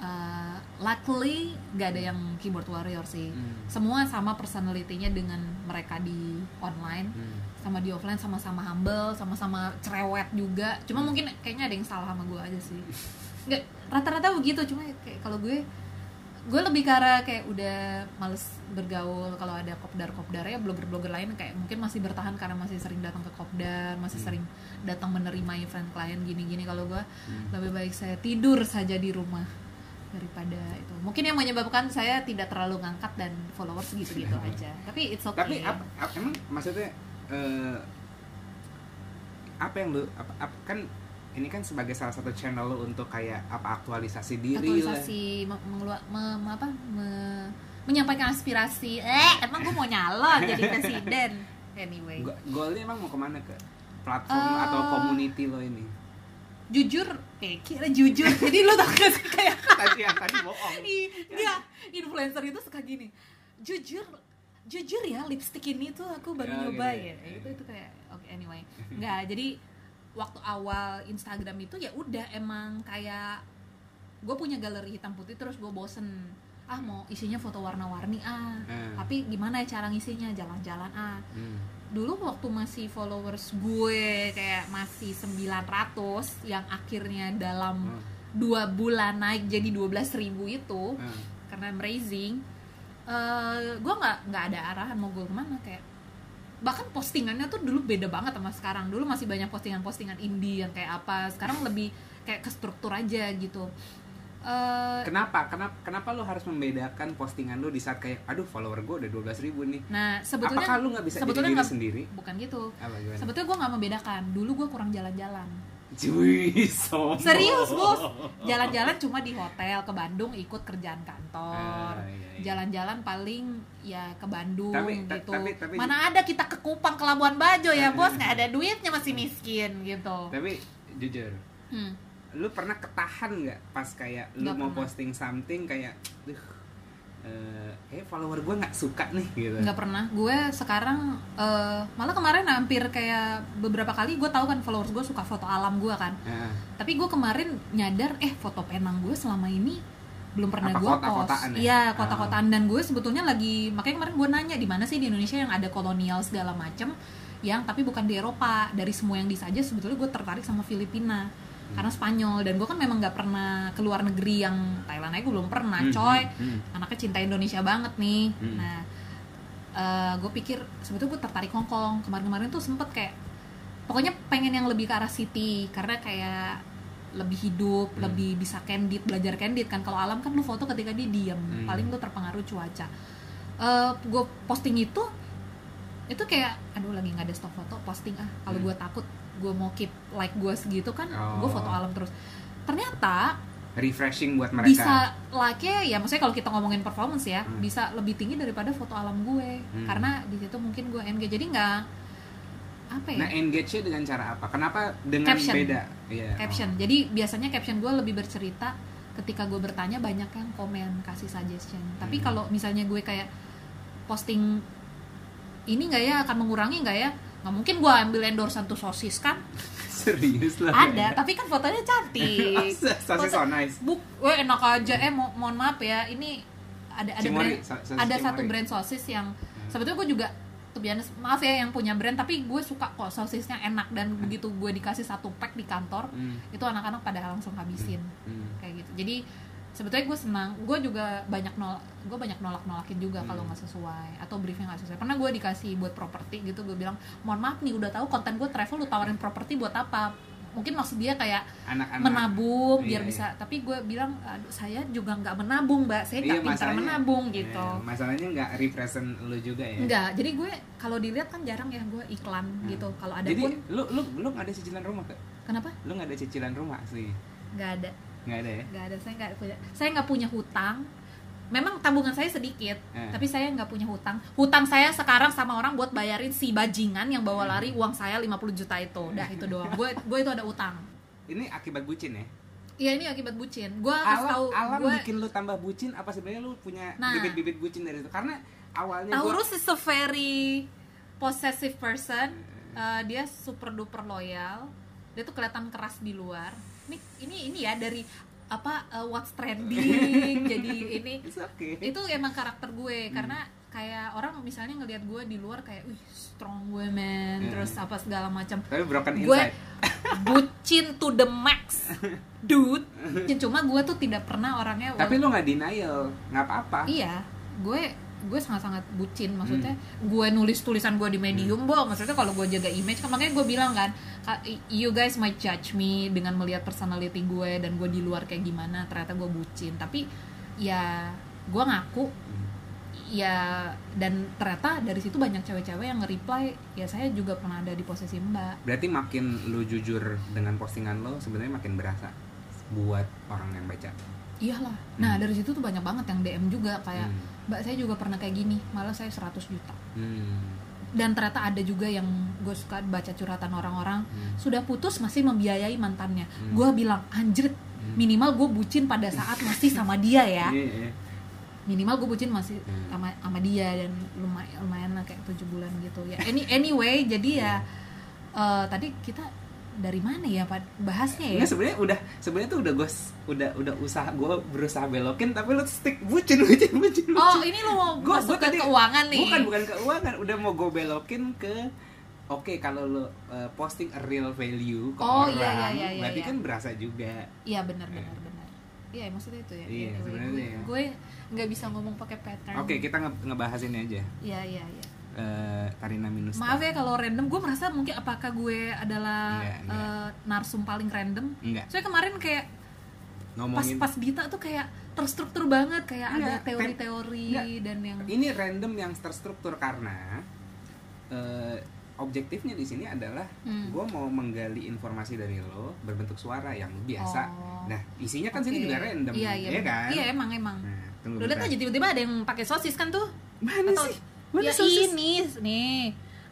S1: uh, luckily gak ada yang keyboard warrior sih
S2: Hmm.
S1: semua sama personality-nya dengan mereka di online
S2: Hmm.
S1: sama di offline sama-sama humble sama-sama cerewet juga cuma mungkin kayaknya ada yang salah sama gue aja sih nggak rata-rata begitu cuma kayak kalau gue gue lebih ke arah kayak udah males bergaul kalau ada kopdar kopdar ya blogger blogger lain kayak mungkin masih bertahan karena masih sering datang ke kopdar masih
S2: Hmm.
S1: sering datang menerima event klien gini-gini kalau gue
S2: Hmm.
S1: lebih baik saya tidur saja di rumah daripada itu mungkin yang menyebabkan saya tidak terlalu ngangkat dan followers gitu-gitu aja tapi it's okay
S2: tapi apa, apa- emang maksudnya eh, apa yang lu apa, apa- kan ini kan sebagai salah satu channel lu untuk kayak apa aktualisasi diri
S1: aktualisasi me- mengelua- me- me- apa me- menyampaikan aspirasi. Eh emang gue mau nyalon jadi presiden? Anyway.
S2: Go- goalnya emang mau ke mana ke platform
S1: Eh,
S2: atau community lo ini?
S1: jujur eh kira jujur. Jadi lo tau gak sih kayak
S2: tadi yang tadi bohong.
S1: Enggak influencer itu suka gini. Jujur jujur ya lipstick ini tuh aku baru
S2: Ya,
S1: nyoba
S2: gitu
S1: ya.
S2: Ya.
S1: itu itu kayak oke anyway. Enggak jadi waktu awal Instagram itu ya udah emang kayak gue punya galeri hitam putih terus gue bosen ah mau isinya foto warna-warni ah
S2: Hmm.
S1: tapi gimana ya cara ngisinya jalan-jalan ah
S2: Hmm.
S1: dulu waktu masih followers gue kayak masih 900 yang akhirnya dalam
S2: Hmm.
S1: dua bulan naik jadi 12.000 ribu itu
S2: Hmm.
S1: karena raising eh gue nggak nggak ada arahan mau gue ke mana kayak bahkan postingannya tuh dulu beda banget sama sekarang dulu masih banyak postingan-postingan indie yang kayak apa sekarang lebih kayak ke struktur aja gitu Eh,
S2: Kenapa? Kenapa? Kenapa lo harus membedakan postingan lo di saat kayak, aduh follower gue udah 12 ribu nih.
S1: nah sebetulnya
S2: Apakah lo nggak bisa jadi
S1: sebetulnya
S2: diri
S1: nggak-
S2: sendiri?
S1: bukan gitu
S2: Apa gimana?
S1: sebetulnya gue nggak membedakan dulu gue kurang jalan-jalan
S2: Cuy, sombong.
S1: Serius bos, jalan-jalan cuma di hotel ke Bandung ikut kerjaan kantor,
S2: Ah, iya, iya.
S1: jalan-jalan paling ya ke Bandung
S2: Tapi- ta-
S1: gitu.
S2: tapi- tapi-
S1: Mana ada kita ke Kupang ke Labuan Bajo ya bos, nggak ada duitnya masih miskin gitu.
S2: Tapi jujur,
S1: Hmm.
S2: lu pernah ketahan nggak pas kayak lu
S1: Nggak
S2: mau
S1: pernah.
S2: posting something kayak, duh, eh, kayak follower gue nggak suka nih gitu.
S1: nggak pernah. Gue sekarang eh, malah kemarin hampir kayak beberapa kali gue tahu kan followers gue suka foto alam gue kan.
S2: Nah,
S1: Tapi gue kemarin nyadar eh foto penang gue selama ini belum pernah gue
S2: kota-kotaan
S1: post.
S2: ya?
S1: Iya
S2: Ah.
S1: kota-kotaan dan gue sebetulnya lagi makanya kemarin gue nanya di mana sih di Indonesia yang ada kolonial segala macem yang tapi bukan di Eropa dari semua yang di saja sebetulnya gue tertarik sama Filipina karena Spanyol dan gue kan memang nggak pernah ke luar negeri yang Thailand aja gue belum pernah
S2: Hmm,
S1: coy
S2: hmm, hmm.
S1: anaknya cinta Indonesia banget nih
S2: Hmm.
S1: nah gue pikir sebetulnya gue tertarik Hong Kong kemarin-kemarin tuh sempet kayak pokoknya pengen yang lebih ke arah city karena kayak lebih hidup
S2: Hmm.
S1: lebih bisa candid belajar candid kan kalau alam kan lu foto ketika dia diem
S2: Hmm.
S1: paling lu terpengaruh cuaca gue posting itu itu kayak aduh lagi nggak ada stok foto posting ah kalau
S2: Hmm.
S1: gue takut gue mau keep like gue segitu kan gue
S2: Oh.
S1: foto alam terus ternyata
S2: refreshing buat mereka.
S1: bisa like-nya ya maksudnya kalau kita ngomongin performance ya
S2: Hmm.
S1: bisa lebih tinggi daripada foto alam gue
S2: Hmm.
S1: karena di situ mungkin gue engage jadi nggak apa ya
S2: Nah, engage-nya dengan cara apa? Kenapa dengan
S1: Caption.
S2: beda? Iya.
S1: caption jadi biasanya caption gue lebih bercerita ketika gue bertanya banyak yang komen kasih suggestion tapi
S2: Hmm.
S1: kalau misalnya gue kayak posting ini nggak ya akan mengurangi nggak ya nggak mungkin gue ambil endorsean tuh sosis kan?
S2: Serius lah.
S1: ada tapi kan fotonya cantik.
S2: Sosis so nice.
S1: buk weh enak aja. Eh mo mohon maaf ya ini ada ada
S2: Cimori,
S1: brand
S2: so- sosis
S1: ada
S2: Cimori.
S1: satu brand sosis yang sebetulnya gue juga tuh maaf ya yang punya brand tapi gue suka kok sosisnya enak dan begitu gue dikasih satu pack di kantor
S2: Hmm,
S1: itu anak-anak pada langsung habisin.
S2: Hmm.
S1: kayak gitu. Jadi sebetulnya gue senang gue juga banyak nol gue banyak nolak nolakin juga
S2: Hmm.
S1: kalau nggak sesuai atau briefnya nggak sesuai pernah gue dikasih buat properti gitu gue bilang mohon maaf nih udah tahu konten gue travel lu tawarin properti buat apa mungkin maksud dia kayak
S2: Anak-anak.
S1: menabung biar
S2: Iya,
S1: bisa tapi gue bilang aduh saya juga nggak menabung mbak saya nggak
S2: Iya,
S1: pintar menabung gitu
S2: Iya, masalahnya nggak represent lu juga ya.
S1: Enggak, jadi gue kalau dilihat kan jarang ya gue iklan
S2: Hmm.
S1: gitu. Kalau ada
S2: Jadi
S1: pun
S2: lu lu lu nggak ada cicilan rumah kak?
S1: kenapa?
S2: Lu nggak ada cicilan rumah asli?
S1: Nggak ada,
S2: Nggak ada ya?
S1: nggak ada. Saya nggak punya, saya nggak punya hutang. memang tabungan saya sedikit
S2: Eh.
S1: tapi saya nggak punya hutang hutang saya sekarang sama orang buat bayarin si bajingan yang bawa lari uang saya 50 juta itu dah itu doang gue gue itu ada utang
S2: ini akibat bucin ya
S1: Iya ini akibat bucin. Gua
S2: alam
S1: tahu
S2: alam
S1: gue
S2: bikin lu tambah bucin apa sebenarnya lu punya
S1: Nah.
S2: bibit-bibit bucin dari itu karena awalnya gua-
S1: Taurus is a very possessive person. Uh, dia super duper loyal. Dia tuh kelihatan keras di luar. Ini ini ini ya dari apa uh, what's trending jadi ini.
S2: Okay.
S1: itu emang karakter gue karena kayak orang misalnya ngelihat gue di luar kayak wih strong woman
S2: Hmm.
S1: terus apa segala macam.
S2: Tapi broken
S1: gue
S2: inside.
S1: bucin to the max dude. Cuma gue tuh tidak pernah orangnya
S2: tapi lu nggak denial nggak apa-apa.
S1: Iya gue gue sangat-sangat bucin maksudnya gue nulis tulisan gue di medium bo maksudnya kalau gue jaga image kan makanya gue bilang kan "Ka- you guys might judge me dengan melihat personality gue dan gue di luar kayak gimana. Ternyata gue bucin. Tapi ya gue ngaku. Ya dan ternyata dari situ banyak cewek-cewek yang nge-reply ya saya juga pernah ada di posisi mbak.
S2: Berarti makin lu jujur dengan postingan lo sebenarnya makin berasa buat orang yang baca?
S1: Iyalah. Nah dari situ tuh banyak banget yang DM juga kayak
S2: Hmm.
S1: Mbak saya juga pernah kayak gini malah saya 100 juta
S2: Hmm.
S1: dan ternyata ada juga yang gue suka baca curhatan orang-orang
S2: Hmm.
S1: sudah putus masih membiayai mantannya
S2: Hmm.
S1: gue bilang anjir minimal gue bucin pada saat masih sama dia ya
S2: Iya, iya.
S1: minimal gue bucin masih
S2: Hmm.
S1: sama sama dia dan lumayan lumayan lah kayak tujuh bulan gitu ya any anyway jadi ya eh, tadi kita dari mana ya Pak? Bahasnya ya?
S2: Sebenarnya udah sebenarnya tuh udah gue udah udah usaha gue berusaha belokin tapi lu stick bucin bucin bucin bucin.
S1: oh ini lo mau
S2: Gua-
S1: masuk
S2: gua
S1: ke
S2: tadi-
S1: keuangan nih.
S2: Bukan bukan keuangan udah mau gue belokin ke oke kalau lo uh, posting a real value ke
S1: Oh,
S2: orang
S1: iya, iya, iya, iya,
S2: berarti
S1: iya.
S2: kan berasa juga.
S1: Iya benar benar benar. Iya maksudnya itu ya.
S2: Iya,
S1: Anyway,
S2: sebenarnya
S1: gue,
S2: ya.
S1: gue nggak bisa ngomong pakai pattern.
S2: Oke kita nge- ngebahas ini aja.
S1: Iya iya iya
S2: Eh, Tarina Minus
S1: Maaf ya kalau random, gue merasa mungkin apakah gue adalah
S2: Enggak, enggak.
S1: eh, narsum paling random.
S2: enggak
S1: Soalnya kemarin kayak
S2: ngomongin
S1: pas-pas Dita tuh kayak terstruktur banget, kayak
S2: Enggak,
S1: ada teori-teori
S2: enggak.
S1: dan yang
S2: ini random yang terstruktur karena eh, objektifnya di sini adalah
S1: Hmm.
S2: gue mau menggali informasi dari lo berbentuk suara yang biasa
S1: Oh.
S2: nah isinya kan sini
S1: Oke.
S2: juga random
S1: Iya iya.
S2: ya kan
S1: Iya emang emang.
S2: nah, tunggu
S1: aja tiba-tiba ada yang pakai sosis kan tuh?
S2: mana
S1: Atau-
S2: sih mana
S1: ya
S2: sosis?
S1: ini nih.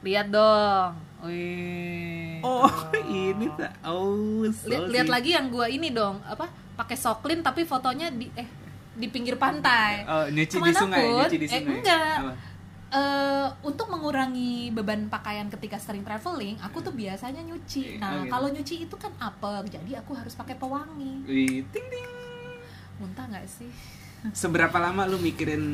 S1: Lihat dong. Wih.
S2: oh
S1: Tuh.
S2: ini tak oh
S1: Lihat
S2: sosis.
S1: lihat lagi yang gua ini dong, apa? Pakai soklin tapi fotonya di eh di pinggir pantai.
S2: oh nyuci di
S1: Ke mana pun,
S2: sungai nyuci di
S1: eh,
S2: sungai
S1: enggak.
S2: Apa?
S1: eh untuk mengurangi beban pakaian ketika sering traveling, aku tuh biasanya nyuci.
S2: Iya,
S1: Nah,
S2: oh gitu.
S1: kalau nyuci itu kan apa? Jadi aku harus pakai pewangi.
S2: Wih, ting ting
S1: Muntah nggak sih?
S2: Seberapa lama lu mikirin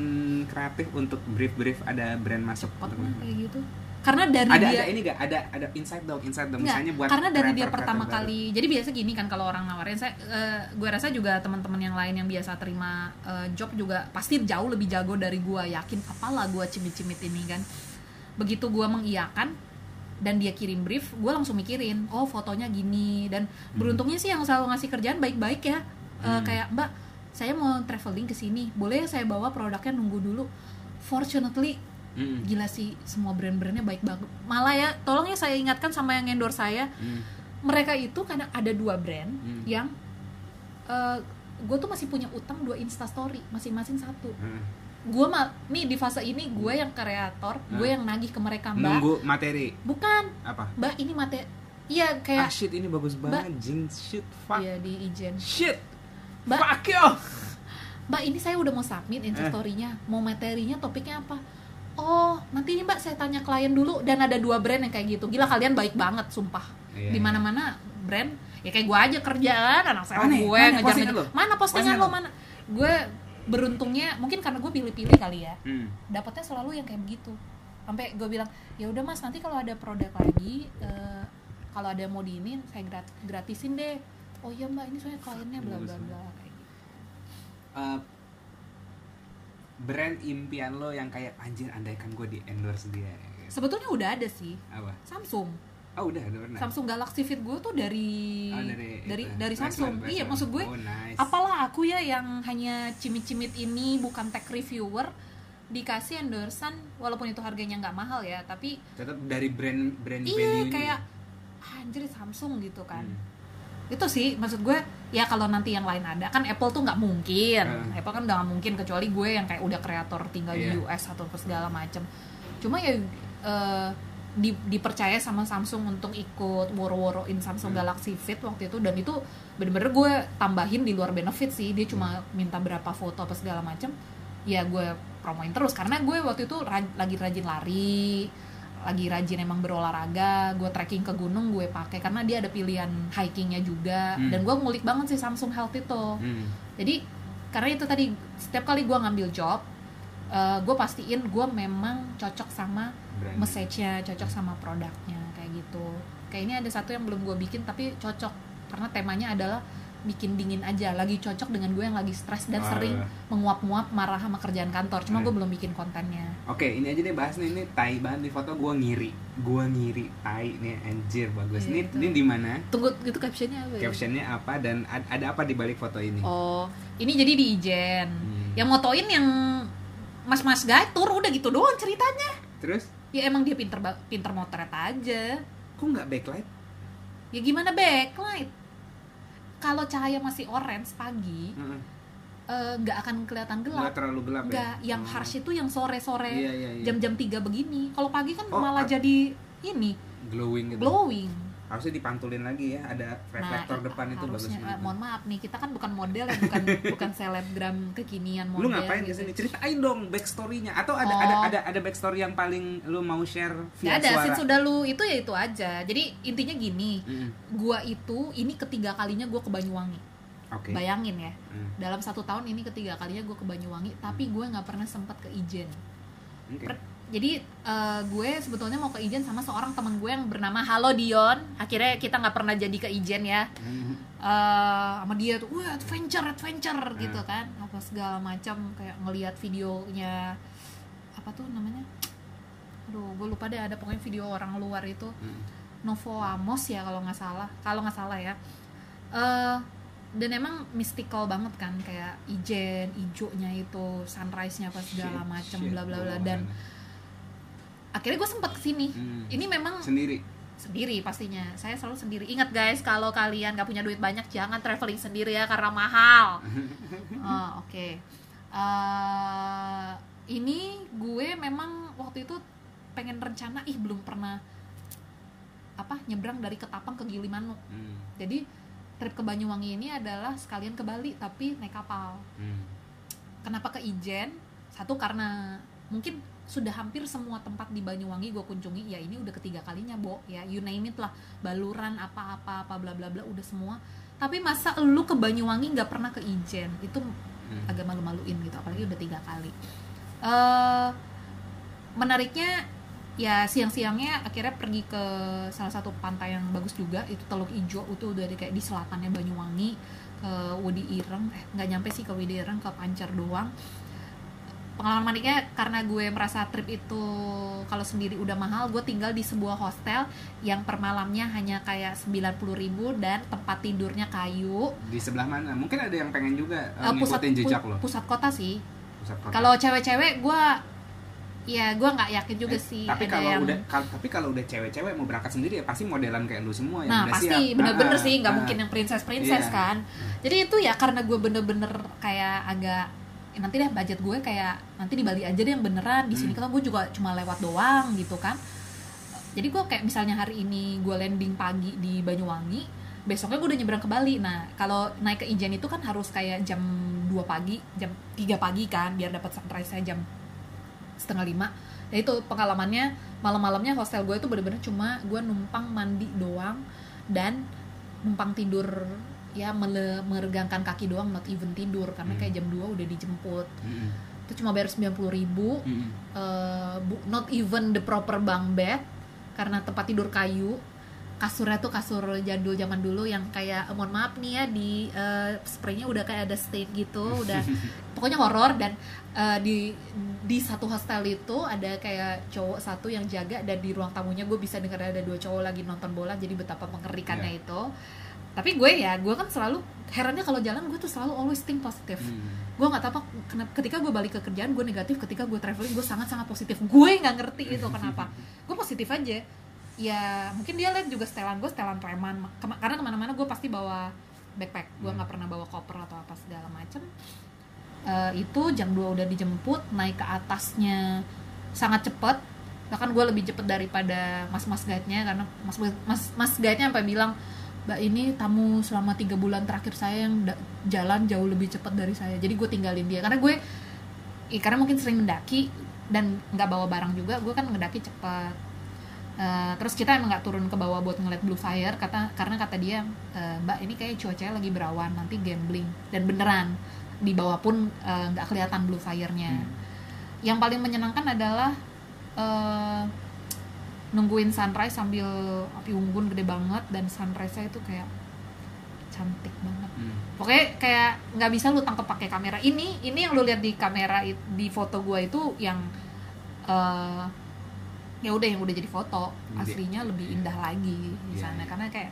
S2: kreatif untuk brief brief ada brand masuk
S1: lah kayak gitu. Karena dari
S2: ada
S1: dia
S2: ada ini gak ada ada inside dog inside dog
S1: Nggak,
S2: misalnya buat
S1: karena dari dia pertama
S2: baru.
S1: kali. Jadi biasa gini kan kalau orang nawarin saya eh, gue rasa juga teman-teman yang lain yang biasa terima eh, job juga pasti jauh lebih jago dari gue. Yakin apalah gue cimit-cimit ini kan. Begitu gue mengiyakan dan dia kirim brief, gue langsung mikirin, oh fotonya gini dan beruntungnya sih yang selalu ngasih kerjaan baik-baik ya.
S2: Hmm.
S1: kayak Mbak, saya mau traveling ke sini, boleh ya saya bawa produknya nunggu dulu. Fortunately
S2: Mm,
S1: gila sih semua brand-brandnya baik banget. Malah ya tolong ya saya ingatkan sama yang endorse saya.
S2: Mm,
S1: mereka itu karena ada dua brand
S2: Hmm.
S1: yang gue tuh masih punya utang dua instastory masing-masing satu.
S2: Mm.
S1: gue mal nih di fase ini gue yang kreator gue
S2: Hmm.
S1: yang nagih ke mereka mbak.
S2: Nunggu materi?
S1: Bukan.
S2: Apa?
S1: Mbak ini mate iya
S2: ah
S1: kayak
S2: shit ini bagus banget jin shit fuck.
S1: Iya di ijen.
S2: Shit
S1: Mbak-
S2: fuck
S1: mbak ini saya udah mau submit
S2: Eh.
S1: instastorynya mau materinya topiknya apa oh nanti ini mbak saya tanya klien dulu dan ada dua brand yang kayak gitu gila kalian baik banget sumpah
S2: Iya,
S1: di
S2: iya.
S1: mana mana brand ya kayak gue aja kerjaan anak saya
S2: Mana?
S1: gue
S2: Mana
S1: ngejar ngejar
S2: lo?
S1: mana postingan lo
S2: lo?
S1: mana gue beruntungnya mungkin karena gue pilih-pilih kali ya
S2: Hmm.
S1: dapatnya selalu yang kayak begitu sampai gue bilang ya udah mas nanti kalau ada produk lagi eh, kalau ada yang mau diinin saya grat- gratisin deh oh iya mbak ini soalnya kliennya bla bla bla kayak gitu.
S2: Uh, brand impian lo yang kayak anjir andaikan gue di endorse dia
S1: sebetulnya udah ada sih.
S2: Apa?
S1: Samsung.
S2: Oh udah udah pernah?
S1: Samsung Galaxy Fit gue tuh dari
S2: Oh, dari
S1: dari
S2: itu.
S1: dari Samsung. Iya maksud gue
S2: oh, nice.
S1: apalah aku ya yang hanya cimit-cimit ini bukan tech reviewer dikasih endorsean walaupun itu harganya nggak mahal ya tapi
S2: tetap dari brand brand
S1: iya kayak "Ah, anjir Samsung gitu kan.
S2: Hmm.
S1: Itu sih maksud gue ya kalau nanti yang lain ada kan Apple tuh nggak mungkin
S2: Hmm.
S1: Apple kan udah nggak mungkin kecuali gue yang kayak udah kreator tinggal di
S2: Iya.
S1: US atau segala macem cuma ya eh, di, dipercaya sama Samsung untuk ikut woro-woroin Samsung
S2: Hmm.
S1: Galaxy Fit waktu itu dan itu bener-bener gue tambahin di luar benefit sih dia cuma minta berapa foto apa segala macem ya gue promoin terus karena gue waktu itu ra- lagi rajin lari lagi rajin emang berolahraga gue trekking ke gunung gue pakai. Karena dia ada pilihan hikingnya juga.
S2: Hmm.
S1: dan gue ngulik banget sih Samsung Health itu.
S2: Hmm.
S1: jadi karena itu tadi setiap kali gue ngambil job eh, gue pastiin gue memang cocok sama message-nya cocok sama produknya kayak gitu. Kayak ini ada satu yang belum gue bikin tapi cocok. Karena temanya adalah bikin dingin aja lagi cocok dengan gue yang lagi stres dan
S2: Ah.
S1: sering menguap-nguap marah sama kerjaan kantor cuma
S2: Hmm.
S1: gue belum bikin kontennya
S2: Oke, ini aja deh bahas nih ini tai banget di foto gua ngiri. Gua ngiri tai nih anjir bagus.
S1: Iya,
S2: ini
S1: itu.
S2: ini di mana?
S1: tunggu itu captionnya apa ya?
S2: Captionnya apa dan ad- ada apa di balik foto ini?
S1: oh ini jadi di Ijen
S2: Hmm.
S1: yang motoin yang mas-mas gatur udah gitu doang ceritanya
S2: Terus
S1: ya emang dia pinter pinter motret aja
S2: kok nggak backlight?
S1: ya gimana backlight kalau cahaya masih orange pagi
S2: Heeh.
S1: eh, nggak akan kelihatan
S2: Nggak
S1: gelap
S2: terlalu gelap
S1: nggak
S2: ya?
S1: yang
S2: Oh.
S1: harsh itu yang sore-sore
S2: Iya, iya, iya.
S1: jam-jam 3 begini kalau pagi kan
S2: Oh,
S1: malah
S2: ah.
S1: jadi ini
S2: glowing gitu.
S1: glowing
S2: Harusnya dipantulin lagi ya, ada reflektor
S1: Nah,
S2: depan itu bagus
S1: harusnya, eh,
S2: banget.
S1: mohon maaf nih kita kan bukan model ya bukan bukan selebgram kekinian
S2: Lu
S1: model
S2: ngapain
S1: gitu.
S2: ke sini? Ceritain dong backstory-nya atau ada
S1: Oh.
S2: ada ada ada backstory yang paling lu mau share via
S1: ada,
S2: suara?
S1: since sudah lu itu ya itu aja. Jadi intinya gini,
S2: Mm-mm.
S1: gua itu ini ketiga kalinya gua ke Banyuwangi.
S2: Oke.
S1: Bayangin ya,
S2: Hmm.
S1: dalam satu tahun ini ketiga kalinya gue ke Banyuwangi, tapi gue nggak pernah sempat ke Ijen.
S2: Oke.
S1: Per- Jadi eh, gue sebetulnya mau ke Ijen sama seorang teman gue yang bernama Halo Dion. Akhirnya kita nggak pernah jadi ke Ijen ya. Eh, sama dia tuh, wah adventure adventure
S2: Hmm.
S1: gitu kan, apa segala macam kayak ngelihat videonya apa tuh namanya? Aduh, gue lupa deh ada pokoknya video orang luar itu.
S2: Hmm.
S1: Novo Amos ya kalau nggak salah kalau nggak salah ya eh dan emang mystical banget kan kayak ijen ijonya itu sunrise nya apa segala
S2: shit,
S1: bla bla bla dan akhirnya gue sempat ke sini
S2: Hmm.
S1: ini memang
S2: sendiri.
S1: sendiri pastinya saya selalu sendiri ingat guys kalau kalian nggak punya duit banyak jangan traveling sendiri ya karena mahal Oh, oke Eh, ini gue memang waktu itu pengen rencana ih belum pernah apa nyebrang dari Ketapang ke Gilimanuk
S2: Hmm.
S1: jadi trip ke Banyuwangi ini adalah sekalian ke Bali tapi naik kapal
S2: Hmm.
S1: kenapa ke Ijen satu karena mungkin sudah hampir semua tempat di Banyuwangi gue kunjungi ya ini udah ketiga kalinya bo. Ya you name it lah. Baluran apa-apa apa bla bla bla udah semua. Tapi masa lu ke Banyuwangi nggak pernah ke Ijen? Itu
S2: Hmm.
S1: agak malu-maluin gitu apalagi udah tiga kali. Eh menariknya ya siang-siangnya akhirnya pergi ke salah satu pantai yang bagus juga itu Teluk Ijo. Itu udah di kayak di selatannya Banyuwangi ke Wadi Ireng. Eh nggak nyampe sih ke Wadi Ireng ke Pancer doang pengalaman maniknya karena gue merasa trip itu kalau sendiri udah mahal gue tinggal di sebuah hostel yang per malamnya hanya kayak 90.000 ribu dan tempat tidurnya kayu
S2: Di sebelah mana? Mungkin ada yang pengen juga uh,
S1: pusat
S2: ngikutin jejak lo.
S1: pusat kota sih
S2: Pusat kota.
S1: kalau cewek-cewek gue ya gue nggak yakin juga
S2: Eh,
S1: sih
S2: tapi kalau
S1: yang
S2: udah kal- tapi kalau udah cewek-cewek mau berangkat sendiri ya pasti modelan kayak lu semua yang
S1: nah
S2: udah
S1: pasti bener-bener
S2: Ah,
S1: sih nggak
S2: ah.
S1: mungkin yang princess princess
S2: Iya.
S1: kan jadi itu ya karena gue bener-bener kayak agak ya nanti deh budget gue kayak nanti di Bali aja deh yang beneran di sini
S2: Hmm.
S1: kan gue juga cuma lewat doang gitu kan. Jadi gue kayak misalnya hari ini gue landing pagi di Banyuwangi besoknya gue udah nyebrang ke Bali. Nah kalau naik ke Ijen itu kan harus kayak jam 2 pagi jam 3 pagi kan biar dapat sunrise nya jam setengah lima. Ya itu pengalamannya malam-malamnya hostel gue itu bener-bener cuma gue numpang mandi doang dan numpang tidur ya mele- meregangkan kaki doang not even tidur. Karena
S2: Hmm.
S1: kayak jam 2 udah dijemput.
S2: Mm-mm.
S1: itu cuma bayar 90.000 ribu. Eh, bu- not even the proper bunk bed. Karena tempat tidur kayu. Kasurnya tuh kasur jadul zaman dulu yang kayak eh, mohon maaf nih ya di eh, spraynya udah kayak ada stain gitu udah pokoknya horor. Dan eh, di di satu hostel itu ada kayak cowok satu yang jaga dan di ruang tamunya gue bisa dengar ada dua cowok lagi nonton bola. Jadi betapa mengerikannya
S2: Iya.
S1: itu tapi gue ya gue kan selalu herannya kalau jalan gue tuh selalu always think positif
S2: Mm.
S1: gue nggak tahu apa kenapa ketika gue balik ke kerjaan gue negatif ketika gue traveling gue sangat sangat positif. Gue nggak ngerti itu kenapa. Gue positif aja. Ya mungkin dia lihat juga setelan gue setelan preman. Kema- karena ke mana-mana gue pasti bawa backpack. Gue
S2: Hmm.
S1: nggak pernah bawa koper atau apa segala macem. Eh, itu jam 2 udah dijemput naik ke atasnya sangat cepet. Bahkan gue lebih cepet daripada mas-mas guide-nya karena mas mas mas guide-nya sampai bilang mbak ini tamu selama tiga bulan terakhir saya yang jalan jauh lebih cepat dari saya. Jadi gue tinggalin dia. Karena gue eh, karena mungkin sering mendaki dan nggak bawa barang juga gue kan ngedaki cepat. Eh, terus kita emang nggak turun ke bawah buat ngeliat blue fire kata karena kata dia "Eh, mbak ini kayak cuacanya lagi berawan nanti gambling. Dan beneran di bawah pun eh, nggak kelihatan blue fire-nya.
S2: Hmm.
S1: yang paling menyenangkan adalah eh, nungguin sunrise sambil api unggun gede banget dan sunrise-nya itu kayak cantik banget
S2: Hmm.
S1: pokoknya kayak nggak bisa lu tangkep pakai kamera ini ini yang lu lihat di kamera di foto gua itu yang eh, ya udah yang udah jadi foto aslinya lebih
S2: iya.
S1: indah lagi di
S2: Iya,
S1: sana
S2: iya.
S1: karena kayak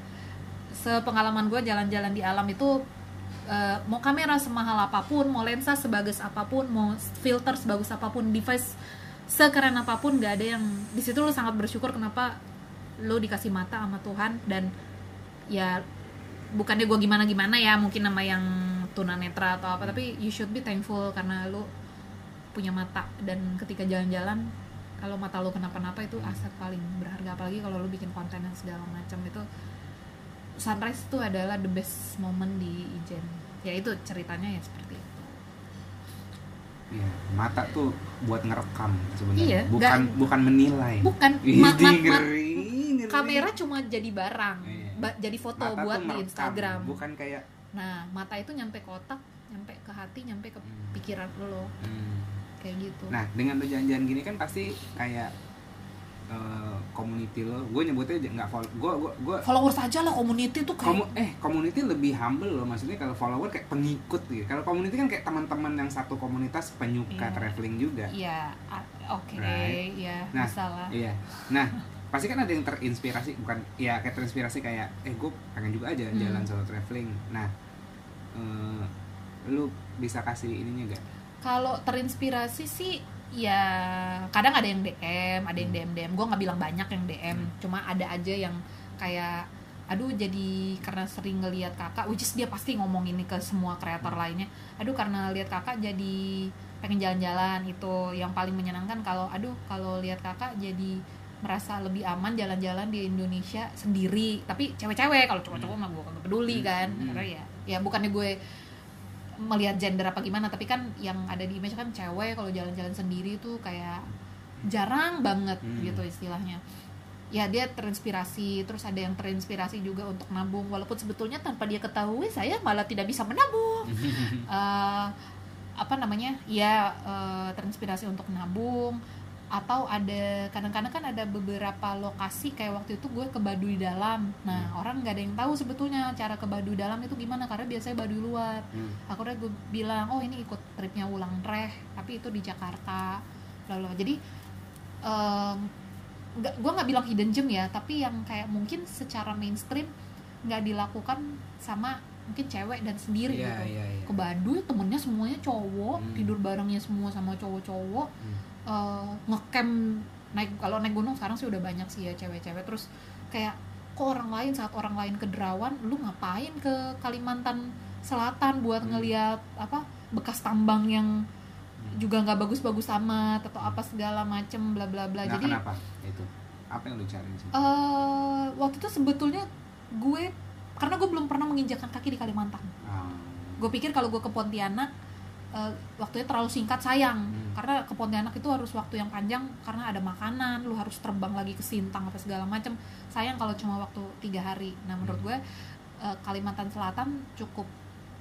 S1: sepengalaman gue jalan-jalan di alam itu eh, mau kamera semahal apa pun mau lensa sebagus apa pun mau filter sebagus apa pun device sekeren apa pun nggak ada yang di situ lu sangat bersyukur kenapa lu dikasih mata sama Tuhan dan ya bukannya gue gimana gimana ya mungkin nama yang tunanetra atau apa tapi you should be thankful karena lu punya mata dan ketika jalan-jalan kalau mata lu kenapa-napa itu aset paling berharga. Apalagi kalau lu bikin konten yang segala macam itu sunrise itu adalah the best moment di Ijen. Ya itu ceritanya ya seperti itu
S2: Iya, mata tuh buat ngerekam sebenarnya.
S1: Iya,
S2: bukan
S1: nggak-
S2: bukan menilai.
S1: bukan ma- ma- ma- kamera cuma jadi barang
S2: Iya.
S1: ba- jadi foto
S2: Mata
S1: buat di
S2: merekam,
S1: Instagram
S2: Bukan kayak
S1: nah mata itu nyampe ke otak nyampe ke hati nyampe ke
S2: Hmm.
S1: pikiran lo
S2: hmm.
S1: kayak gitu
S2: Nah, dengan lo jalan-jalan gini kan pasti kayak eh, community lo, gue nyebutnya nggak follow, gue gue gue
S1: followers aja lah community tuh kayak
S2: Komu, eh community lebih humble loh maksudnya kalau follower kayak pengikut gitu kalau community kan kayak teman-teman yang satu komunitas penyuka
S1: Iya.
S2: traveling juga
S1: Iya, ah, oke,
S2: Right.
S1: ya
S2: Nah,
S1: bisa lah.
S2: iya nah pasti kan ada yang terinspirasi bukan ya kayak terinspirasi kayak eh gue pengen juga aja
S1: Hmm.
S2: jalan solo traveling nah eh, lu bisa kasih ininya gak
S1: Kalau terinspirasi sih, ya kadang ada yang DM, ada yang DM
S2: Hmm.
S1: DM. Gue nggak bilang banyak yang DM,
S2: Hmm.
S1: cuma ada aja yang kayak, aduh jadi karena sering ngelihat kakak, which is dia pasti ngomong ini ke semua kreator
S2: Hmm.
S1: lainnya. Aduh karena lihat kakak jadi pengen jalan-jalan itu yang paling menyenangkan kalau aduh kalau lihat kakak jadi merasa lebih aman jalan-jalan di Indonesia sendiri tapi cewek-cewek kalau cowok-cowok mah gue kagak peduli
S2: Hmm.
S1: kan
S2: Hmm.
S1: karena ya ya bukannya gue melihat gender apa gimana tapi kan yang ada di image kan cewek kalau jalan-jalan sendiri tuh kayak jarang banget
S2: Hmm.
S1: gitu istilahnya. Ya dia terinspirasi terus ada yang terinspirasi juga untuk nabung. Walaupun sebetulnya tanpa dia ketahui saya malah tidak bisa menabung. Eh, apa namanya? Ya eh, terinspirasi untuk nabung atau ada kadang-kadang kan ada beberapa lokasi kayak waktu itu gue ke Baduy Dalam nah orang nggak ada yang tahu sebetulnya cara ke Baduy Dalam itu gimana karena biasanya Baduy luar
S2: Hmm.
S1: akhirnya gue bilang oh ini ikut tripnya ulang treh tapi itu di Jakarta lalu jadi em, nggak gue nggak bilang hidden gem ya tapi yang kayak mungkin secara mainstream nggak dilakukan sama mungkin cewek dan sendiri
S2: Iya,
S1: gitu
S2: iya, iya.
S1: ke Baduy temennya semuanya cowok
S2: Hmm.
S1: tidur barengnya semua sama cowok-cowok
S2: Hmm.
S1: Eh, ngecamp naik kalau naik gunung sekarang sih udah banyak sih ya cewek-cewek. Terus kayak kok orang lain saat orang lain ke Derawan lu ngapain ke Kalimantan Selatan buat
S2: Hmm.
S1: ngeliat apa bekas tambang yang juga nggak bagus-bagus amat atau apa segala macem bla bla bla.
S2: Nah,
S1: jadi
S2: kenapa itu? Apa yang lu cari sih?
S1: Eh waktu itu sebetulnya gue karena gue belum pernah menginjakan kaki di Kalimantan.
S2: Ah.
S1: gue pikir kalau gue ke Pontianak eh, waktunya terlalu singkat sayang
S2: Hmm.
S1: karena ke Pontianak itu harus waktu yang panjang karena ada makanan lu harus terbang lagi ke Sintang apa segala macam sayang kalau cuma waktu tiga hari nah menurut
S2: Hmm.
S1: gue eh, Kalimantan Selatan cukup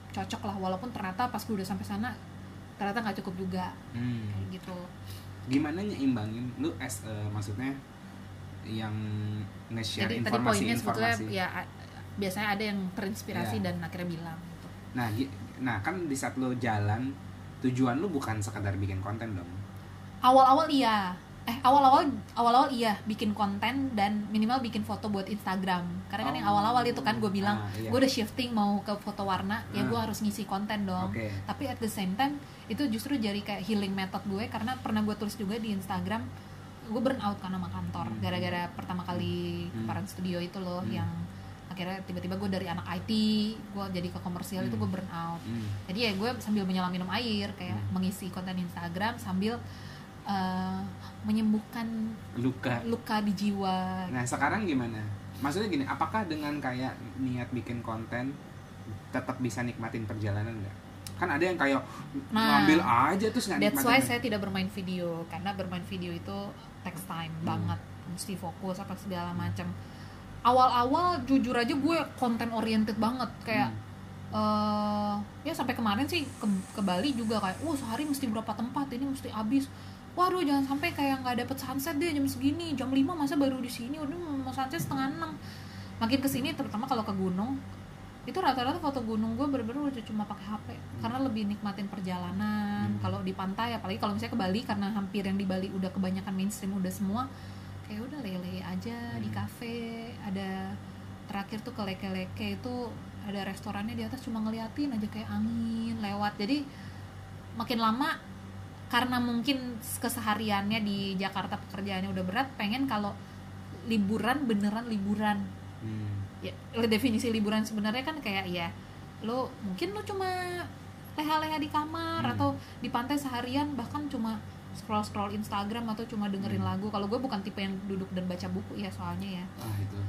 S1: cocok lah walaupun ternyata pas gue udah sampai sana ternyata nggak cukup juga
S2: Hmm.
S1: kayak gitu
S2: gimana nyeimbangin lu as eh, maksudnya yang nge-share
S1: jadi tadi poinnya sebetulnya
S2: informasi-informasi
S1: ya biasanya ada yang terinspirasi
S2: Iya.
S1: dan akhirnya bilang gitu.
S2: nah nah kan di saat lu jalan tujuan lu bukan sekadar bikin konten dong
S1: awal-awal iya eh awal-awal awal-awal iya bikin konten dan minimal bikin foto buat Instagram karena kan yang
S2: Oh.
S1: awal-awal itu kan gue bilang
S2: Ah, iya.
S1: gue udah shifting mau ke foto warna ya
S2: Ah.
S1: gue harus ngisi konten dong
S2: oke
S1: tapi at the same time itu justru jadi kayak healing method gue karena pernah gue tulis juga di Instagram gue burn out kan sama kantor
S2: Hmm.
S1: gara-gara pertama kali
S2: Hmm.
S1: Parent Studio itu loh
S2: Hmm.
S1: yang akhirnya tiba-tiba gue dari anak IT gue jadi ke komersial itu
S2: Hmm.
S1: gue burn out
S2: Hmm.
S1: jadi ya gue sambil menyelam minum air kayak
S2: Hmm.
S1: mengisi konten Instagram sambil eh, menyembuhkan
S2: luka
S1: luka di jiwa
S2: nah sekarang gimana maksudnya gini apakah dengan kayak niat bikin konten tetap bisa nikmatin perjalanan nggak kan ada yang kayak
S1: Nah,
S2: ngambil aja terus nggak
S1: That's why
S2: nikmatin
S1: saya tidak bermain video karena bermain video itu takes time
S2: Hmm.
S1: banget, mesti fokus apa segala macam. Awal-awal jujur aja gue konten oriented banget. Kayak
S2: Hmm.
S1: eh ya sampai kemarin sih ke, ke Bali juga kayak, wah sehari mesti berapa tempat? Ini mesti habis. Waduh jangan sampai kayak nggak dapet sunset deh jam segini. Jam 5 masa baru di sini? Udah mau sunset setengah enam. Makin ke sini terutama kalau ke gunung itu rata-rata foto gunung gue bener-bener udah cuma pakai HP karena lebih nikmatin perjalanan.
S2: Hmm.
S1: kalau di pantai apalagi kalau misalnya ke Bali karena hampir yang di Bali udah kebanyakan mainstream udah semua kayak udah lele aja di
S2: Hmm.
S1: kafe ada terakhir tuh ke leke-leke itu ada restorannya di atas cuma ngeliatin aja kayak angin lewat jadi makin lama karena mungkin kesehariannya di Jakarta pekerjaannya udah berat pengen kalau liburan beneran liburan
S2: Hmm.
S1: ya definisi liburan sebenarnya kan kayak ya lo mungkin lo cuma leha-leha di kamar
S2: Hmm.
S1: atau di pantai seharian bahkan cuma scroll scroll Instagram atau cuma dengerin
S2: Hmm.
S1: lagu. Kalau gue bukan tipe yang duduk dan baca buku ya soalnya ya.
S2: Ah itu.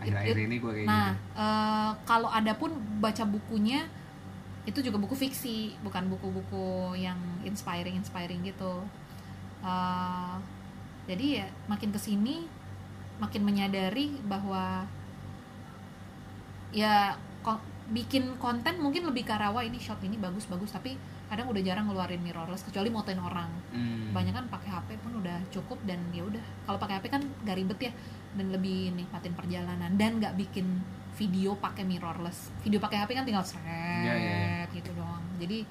S2: Akhir-akhir ini gue kayak
S1: nah
S2: gitu.
S1: eh, kalau ada pun baca bukunya itu juga buku fiksi bukan buku-buku yang inspiring inspiring gitu. Eh, jadi ya makin ke sini makin menyadari bahwa ya ko- bikin konten mungkin lebih ke "Wah, ini shot ini bagus bagus tapi kadang udah jarang ngeluarin mirrorless kecuali motoin orang.
S2: Hmm.
S1: banyak kan pakai HP pun udah cukup dan ya udah. Kalau pakai HP kan gak ribet ya dan lebih nikmatin perjalanan dan nggak bikin video pakai mirrorless. Video pakai HP kan tinggal seret
S2: Iya, iya, iya.
S1: gitu doang. Jadi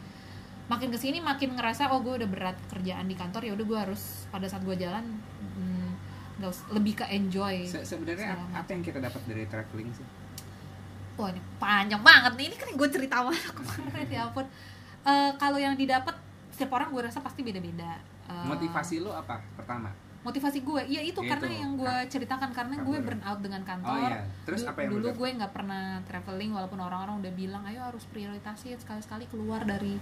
S1: makin ke sini makin ngerasa oh gue udah berat kerjaan di kantor ya udah gue harus pada saat gue jalan mm, nggak us- lebih ke enjoy
S2: Se- sebenarnya
S1: segala
S2: ap-
S1: macam.
S2: apa yang kita dapat dari traveling sih?
S1: Wah ini panjang banget nih. Ini kan gue cerita banget kemarin ya ampun Eh, kalau yang didapat setiap orang gue rasa pasti beda-beda. Eh,
S2: motivasi lo apa pertama?
S1: Motivasi gue ya itu,
S2: Itu,
S1: karena yang gue ceritakan karena gue
S2: kantor.
S1: burn out dengan
S2: oh
S1: kantor.
S2: iya. Terus apa yang
S1: dulu
S2: lo
S1: gue nggak pernah traveling walaupun orang-orang udah bilang ayo harus prioritasin sekali-sekali keluar dari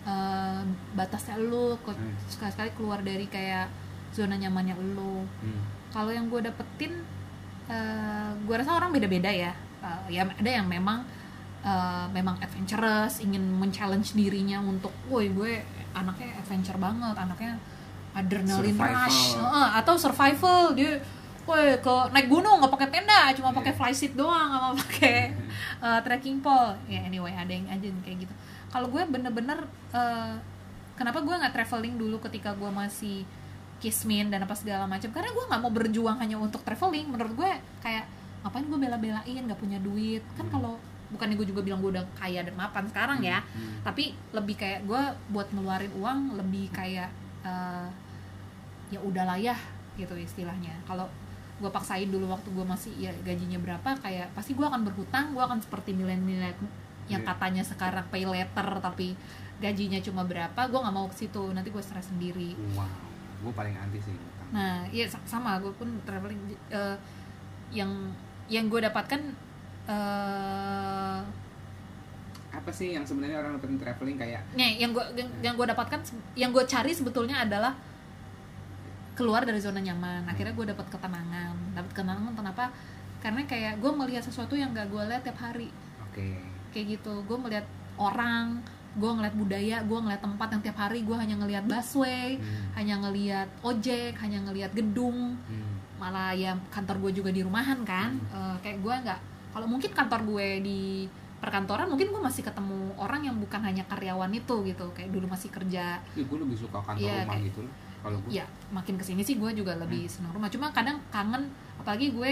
S1: eh, batasnya ke-
S2: Hmm.
S1: sekali-sekali keluar dari kayak zona nyamannya lu.
S2: Hmm.
S1: kalau yang gue dapetin eh, gue rasa orang beda-beda ya. Eh, ya ada yang memang eh, memang adventurous ingin men-challenge dirinya untuk woi gue anaknya adventure banget anaknya adrenalin
S2: Survival.
S1: rush. Heeh, atau survival. Dia woi ke naik gunung nggak pakai tenda cuma pakai
S2: Iya.
S1: flyseat doang nggak mau pakai eh, trekking pole. Ya anyway ada yang aja kayak gitu. Kalau gue bener-bener eh, kenapa gue nggak traveling dulu ketika gue masih kismin dan apa segala macam? Karena gue nggak mau berjuang hanya untuk traveling. Menurut gue kayak ngapain gue bela-belain nggak punya duit? Kan
S2: Hmm.
S1: kalau bukannya gue juga bilang gue udah kaya dan mapan sekarang ya
S2: Hmm.
S1: tapi lebih kayak gue buat ngeluarin uang lebih kayak eh, ya udahlah ya gitu istilahnya kalau gue paksain dulu waktu gue masih ya gajinya berapa kayak pasti gue akan berhutang gue akan seperti milenial yang
S2: Iya.
S1: katanya sekarang pay letter tapi gajinya cuma berapa gue nggak mau ke situ nanti gue stres sendiri
S2: wow gue paling anti sih.
S1: Nah, iya sa- sama gue pun traveling eh, yang yang gue dapatkan eh
S2: apa sih yang sebenarnya orang dapetin traveling kayak
S1: nih, yang gue yang, yang gue dapatkan yang gue cari sebetulnya adalah keluar dari zona nyaman. Akhirnya gue dapat ketenangan. Dapat ketenangan kenapa? Karena kayak gue melihat sesuatu yang gak gue lihat tiap hari.
S2: oke
S1: Kayak gitu. Gue melihat orang, gue ngeliat budaya, gue ngeliat tempat yang tiap hari gue hanya ngelihat busway,
S2: Hmm.
S1: hanya ngelihat ojek, hanya ngelihat gedung,
S2: Hmm.
S1: malah ya kantor gue juga di rumahan kan
S2: Hmm.
S1: Eh, kayak gue nggak kalau mungkin kantor gue di perkantoran mungkin gue masih ketemu orang yang bukan hanya karyawan itu gitu. Kayak dulu masih kerja.
S2: Ya, gue lebih suka kantor
S1: Iya,
S2: rumah
S1: kayak-
S2: gitu kalau gue.
S1: ya makin ke sini sih gue juga lebih senang rumah. Cuma kadang kangen apalagi gue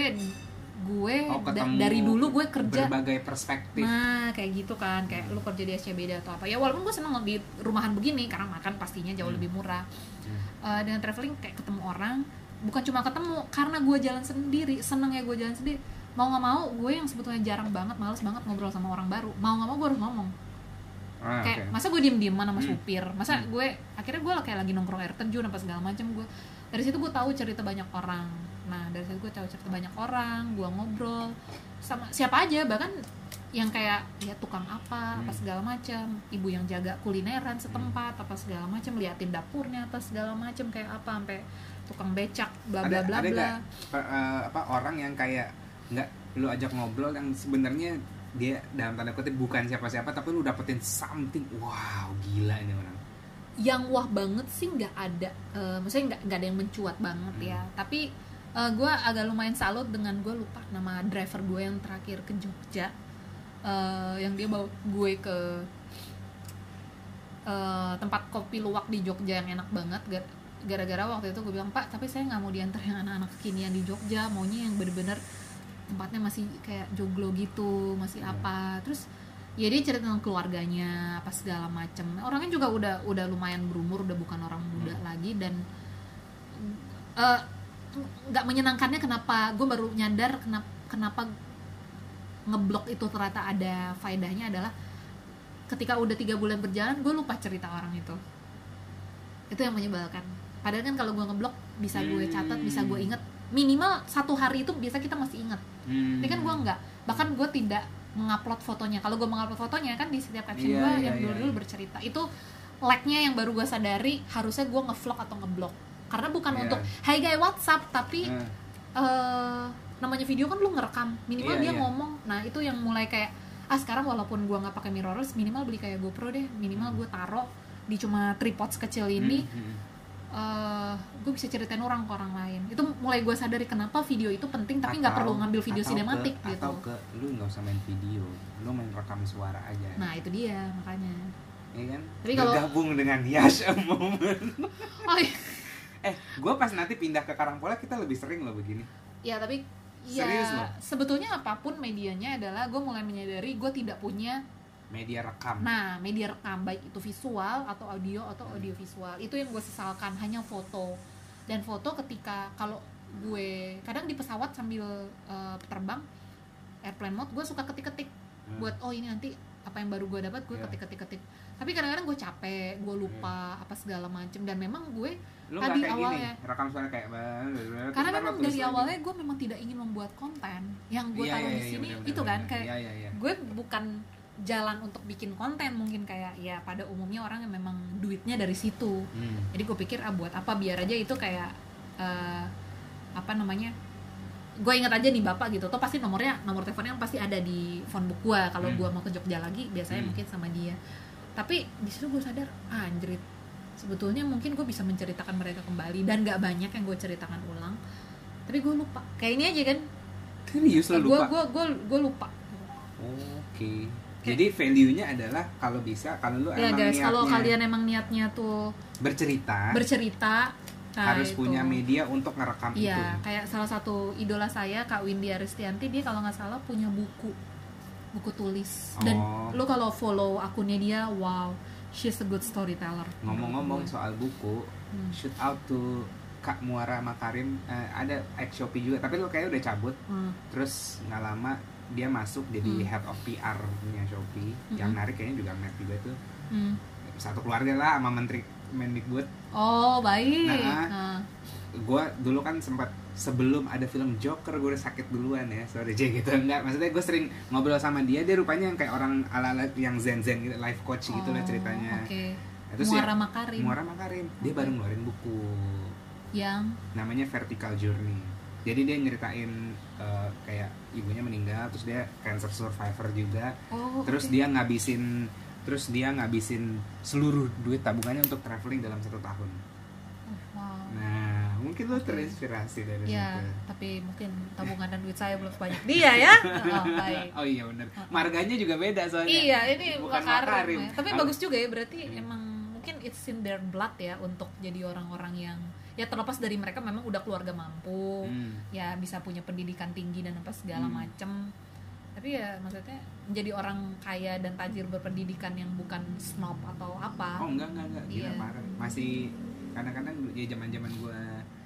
S1: gue
S2: Oh,
S1: da- dari dulu gue kerja.
S2: berbagai perspektif.
S1: Nah kayak gitu kan. Kayak lu kerja di SCBD atau apa. Ya walaupun gue seneng di rumahan begini karena makan pastinya jauh
S2: Hmm.
S1: lebih murah.
S2: Hmm.
S1: Eh, dengan traveling kayak ketemu orang bukan cuma ketemu karena gue jalan sendiri seneng ya gue jalan sendiri mau nggak mau gue yang sebetulnya jarang banget males banget ngobrol sama orang baru mau nggak mau gue harus ngomong
S2: Ah,
S1: kayak
S2: oke.
S1: masa gue diem dieman sama
S2: Hmm.
S1: supir masa
S2: Hmm.
S1: gue akhirnya gue kayak lagi nongkrong air terjun apa segala macam gue dari situ gue tahu cerita banyak orang nah dari situ gue tahu cerita banyak orang gue ngobrol sama siapa aja bahkan yang kayak ya tukang apa apa
S2: Hmm.
S1: segala macam ibu yang jaga kulineran setempat apa segala macam liatin dapurnya apa segala macam kayak apa sampai tukang becak bla bla bla
S2: ada
S1: bla?
S2: Pa- eh, apa orang yang kayak nggak lu ajak ngobrol yang sebenarnya dia dalam tanda kutip bukan siapa-siapa tapi lu dapetin something. Wow gila ini orang.
S1: Yang wah banget sih nggak ada Eh, maksudnya nggak nggak ada yang mencuat banget
S2: Hmm.
S1: ya tapi gue agak lumayan salut dengan gue lupa nama driver gue yang terakhir ke Jogja. Eh, yang dia bawa gue ke eh, tempat kopi luwak di Jogja yang enak banget. Gar- gara-gara waktu itu gue bilang pak tapi saya nggak mau diantar yang anak-anak kekinian di Jogja. Maunya yang bener-bener tempatnya masih kayak joglo gitu masih
S2: Hmm.
S1: apa. Terus ya dia cerita tentang keluarganya apa segala macem. Orangnya juga udah udah lumayan berumur udah bukan orang muda
S2: Hmm.
S1: lagi dan eh, nggak menyenangkannya kenapa. Gue baru nyadar kenapa kenapa ngeblok itu ternyata ada faedahnya adalah ketika udah tiga bulan berjalan gue lupa cerita orang itu. Itu yang menyebalkan. Padahal kan kalau gue ngeblok bisa gue catat bisa gue inget minimal satu hari itu biasa kita masih inget
S2: Hmm.
S1: ini kan gue nggak bahkan gue tidak mengupload fotonya kalau gue mengupload fotonya kan di setiap caption
S2: Iya,
S1: gue
S2: iya,
S1: yang dulu dulu
S2: iya.
S1: bercerita itu like-nya yang baru gue sadari harusnya gue ngevlog atau ngeblok karena bukan
S2: Iya.
S1: untuk hey guys WhatsApp tapi
S2: Eh,
S1: eh namanya video kan lu ngerekam minimal
S2: Iya,
S1: dia
S2: iya.
S1: ngomong nah itu yang mulai kayak ah sekarang walaupun gua nggak pakai mirrorless minimal beli kayak GoPro deh minimal gue taro di cuma tripod sekecil ini
S2: hmm, hmm.
S1: Eh gue bisa ceritain orang ke orang lain. Itu mulai gue sadari kenapa video itu penting tapi nggak perlu ngambil video sinematik
S2: ke,
S1: gitu
S2: atau ke lu nggak usah main video lu main rekam suara aja.
S1: Nah itu dia makanya.
S2: Ya kan?
S1: Tapi kalau-
S2: bergabung dengan Yash a moment.
S1: Oh iya.
S2: Eh gue pas nanti pindah ke Karangpola kita lebih sering loh begini.
S1: Ya tapi
S2: Serius
S1: ya
S2: loh?
S1: sebetulnya apa pun medianya adalah gue mulai menyadari gue tidak punya
S2: media rekam
S1: Nah, media rekam baik itu visual atau audio atau audio visual itu yang gue sesalkan hanya foto dan foto ketika kalau gue kadang di pesawat sambil eh, terbang airplane mode gue suka ketik-ketik
S2: Hmm.
S1: buat oh ini nanti apa yang baru gue dapat gue
S2: Iya.
S1: ketik-ketik-ketik tapi kadang-kadang gue capek gue lupa apa segala macem dan memang gue
S2: lu
S1: tadi
S2: kayak
S1: awalnya.
S2: gini rekam suara kayak
S1: karena memang dari
S2: lagi.
S1: awalnya gue memang tidak ingin membuat konten yang gue
S2: Iya,
S1: taruh
S2: iya,
S1: di
S2: iya,
S1: sini
S2: bener,
S1: itu
S2: bener,
S1: kan
S2: bener.
S1: kayak
S2: Iya, iya, iya.
S1: gue bukan jalan untuk bikin konten mungkin kayak ya pada umumnya orang yang memang duitnya dari situ.
S2: Hmm.
S1: jadi gue pikir ah buat apa? Biar aja itu kayak eh, apa namanya gue inget aja nih bapak gitu. Tuh pasti nomornya nomor teleponnya pasti ada di phone book gue kalau
S2: Hmm.
S1: gue mau ke Jogja lagi biasanya
S2: Hmm.
S1: mungkin sama dia. Tapi di situ gue sadar ah, anjrit. Sebetulnya mungkin gue bisa menceritakan mereka kembali dan gak banyak yang gue ceritakan ulang. Tapi gue lupa. Kayak ini aja kan?
S2: Serius lo
S1: gue
S2: lupa?
S1: gue gue gue lupa.
S2: Oke jadi value-nya adalah kalau bisa kalau lu
S1: ya
S2: emang
S1: guys kalau kalian emang niatnya tuh
S2: bercerita
S1: bercerita nah
S2: harus
S1: itu.
S2: punya media untuk ngerekam itu
S1: Iya, kayak salah satu idola saya Kak Windy Aristianti dia kalau nggak salah punya buku buku tulis dan
S2: Oh.
S1: lo kalau follow akunnya dia wow she's a good storyteller
S2: ngomong-ngomong
S1: gue.
S2: soal buku
S1: Hmm.
S2: shoot out to Kak Muara Makarim eh, ada ex Shopee juga tapi lo kayaknya udah cabut
S1: Hmm.
S2: terus nggak lama dia masuk jadi
S1: Hmm.
S2: head of PR nya Shopee. Yang
S1: Mm-mm.
S2: narik kayaknya juga Matt juga tuh
S1: Hmm.
S2: satu keluarga lah sama menteri Mendikbud.
S1: Oh baik.
S2: Nah.
S1: Nah,
S2: gue dulu kan sempat sebelum ada film Joker gue udah sakit duluan ya. Sorry J gitu. Enggak maksudnya gue sering ngobrol sama dia. Dia rupanya yang kayak orang ala ala yang zen zen gitu life coach gitu lah
S1: oh,
S2: ceritanya.
S1: oke.
S2: Nah, terus
S1: Muara
S2: ya-
S1: Makarim.
S2: Muara Makarim. Dia baru ngeluarin buku.
S1: Yang?
S2: Namanya Vertical Journey. Jadi dia nyeritain eh, kayak ibunya meninggal terus dia cancer survivor juga
S1: oh
S2: terus
S1: oke.
S2: dia ngabisin terus dia ngabisin seluruh duit tabungannya untuk traveling dalam satu tahun
S1: wow
S2: nah mungkin lo terinspirasi dari
S1: ya
S2: situ
S1: tapi mungkin tabungan dan duit saya belum sebanyak dia ya oh, baik
S2: oh iya benar marganya juga beda soalnya
S1: Iya, ini
S2: bukan
S1: Makarim.
S2: Makarim.
S1: ya. Tapi
S2: Kalau-
S1: bagus juga ya, berarti
S2: Hmm.
S1: emang mungkin it's in their blood ya untuk jadi orang-orang yang ya terlepas dari mereka memang udah keluarga mampu,
S2: Hmm.
S1: ya bisa punya pendidikan tinggi dan apa segala
S2: Hmm.
S1: macem. Tapi ya maksudnya menjadi orang kaya dan tajir berpendidikan yang bukan snob atau apa.
S2: oh enggak enggak enggak gila
S1: Iya.
S2: parah masih kadang-kadang ya zaman-zaman gue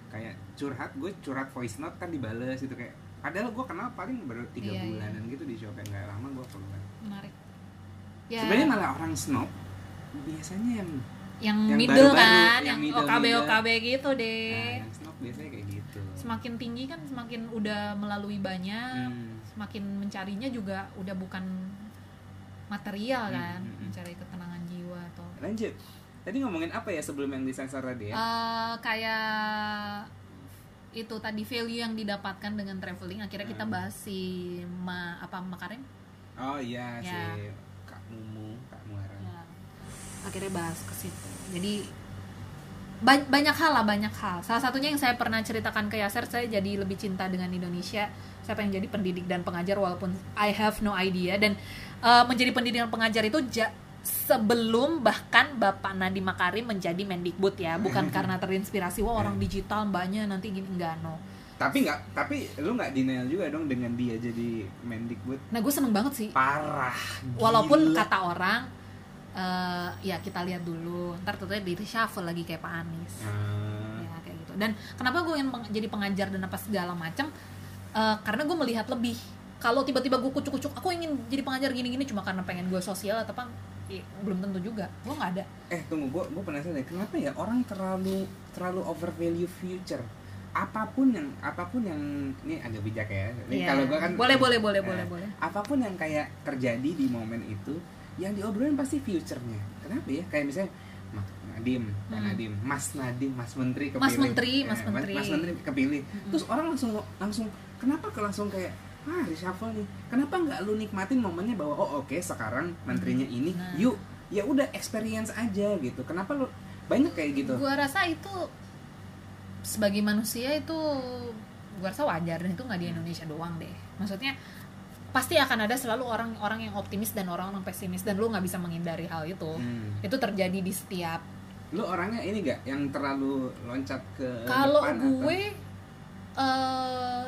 S2: kayak curhat gue curhat voice note kan dibales gitu kayak padahal gue kenal paling baru tiga
S1: Iya, iya.
S2: bulanan gitu di Shopee nggak lama gue keluar
S1: Menarik. Ya,
S2: sebenarnya malah orang snob biasanya yang
S1: yang,
S2: Yang
S1: middle
S2: baru-baru,
S1: kan,
S2: yang
S1: yang OKB
S2: middle.
S1: OKB gitu
S2: nah,
S1: deh.
S2: yang snob biasanya kayak gitu
S1: Semakin tinggi kan semakin udah melalui banyak,
S2: Hmm.
S1: semakin mencarinya juga udah bukan material
S2: Hmm,
S1: kan,
S2: hmm, hmm.
S1: mencari ketenangan jiwa atau
S2: lanjut tadi ngomongin apa ya sebelum yang disensor tadi ya
S1: Eh, kayak itu tadi value yang didapatkan dengan traveling akhirnya kita
S2: Hmm.
S1: bahas si ma apa Makarim
S2: oh iya
S1: Ya.
S2: si kak Mumu.
S1: Akhirnya bahas ke situ. Jadi ba- banyak hal lah banyak hal. Salah satunya yang saya pernah ceritakan ke Yaser saya jadi lebih cinta dengan Indonesia. Saya pengen jadi pendidik dan pengajar walaupun I have no idea. Dan uh, menjadi pendidik dan pengajar itu ja- sebelum bahkan Bapak Nadiem Makarim menjadi Mendikbud ya. Bukan karena terinspirasi wah orang digital mbaknya nanti gini. Enggak no.
S2: Tapi nggak tapi lu nggak denial juga dong dengan dia jadi Mendikbud?
S1: Nah gue seneng banget sih.
S2: Parah
S1: walaupun
S2: gila.
S1: kata orang eh, ya kita lihat dulu. Ntar tentunya di reshuffle lagi kayak Pak Anies.
S2: Ah,
S1: ya kayak gitu. Dan kenapa gue ingin peng- jadi pengajar dan apa segala macam Eh, karena gue melihat lebih. Kalau tiba-tiba gue kucuk-kucuk aku ingin jadi pengajar gini-gini cuma karena pengen gue sosial atau apa? Ya, belum tentu juga. Gue nggak ada.
S2: Eh tunggu gua gua penasaran deh. Kenapa ya orang terlalu terlalu overvalue future? Apa pun yang apa pun yang ini agak bijak ya. Ini
S1: Iya.
S2: kalau gua kan
S1: boleh boleh boleh
S2: eh,
S1: boleh boleh.
S2: apa pun yang kayak terjadi di momen itu yang diobrolin pasti future-nya. Kenapa ya? Kayak misalnya Mas Nadim, Pak
S1: Hmm.
S2: Nadim, Mas Nadim, Mas Menteri kepilih,
S1: Mas Menteri, Mas
S2: Eh,
S1: Menteri.
S2: Mas Menteri. Kepilih,
S1: Mm-mm.
S2: terus orang langsung langsung kenapa ke langsung kayak ah reshuffle nih, kenapa nggak lu nikmatin momennya bahwa oh oke sekarang menterinya ini,
S1: Nah.
S2: yuk ya udah experience aja gitu, kenapa lu banyak kayak gitu,
S1: gue rasa itu sebagai manusia itu gue rasa wajar dan itu nggak di Indonesia doang deh. Maksudnya pasti akan ada selalu orang-orang yang optimis dan orang-orang pesimis dan lu nggak bisa menghindari hal itu
S2: Hmm.
S1: itu terjadi di setiap
S2: lu orangnya ini gak yang terlalu loncat ke
S1: kalau gue eh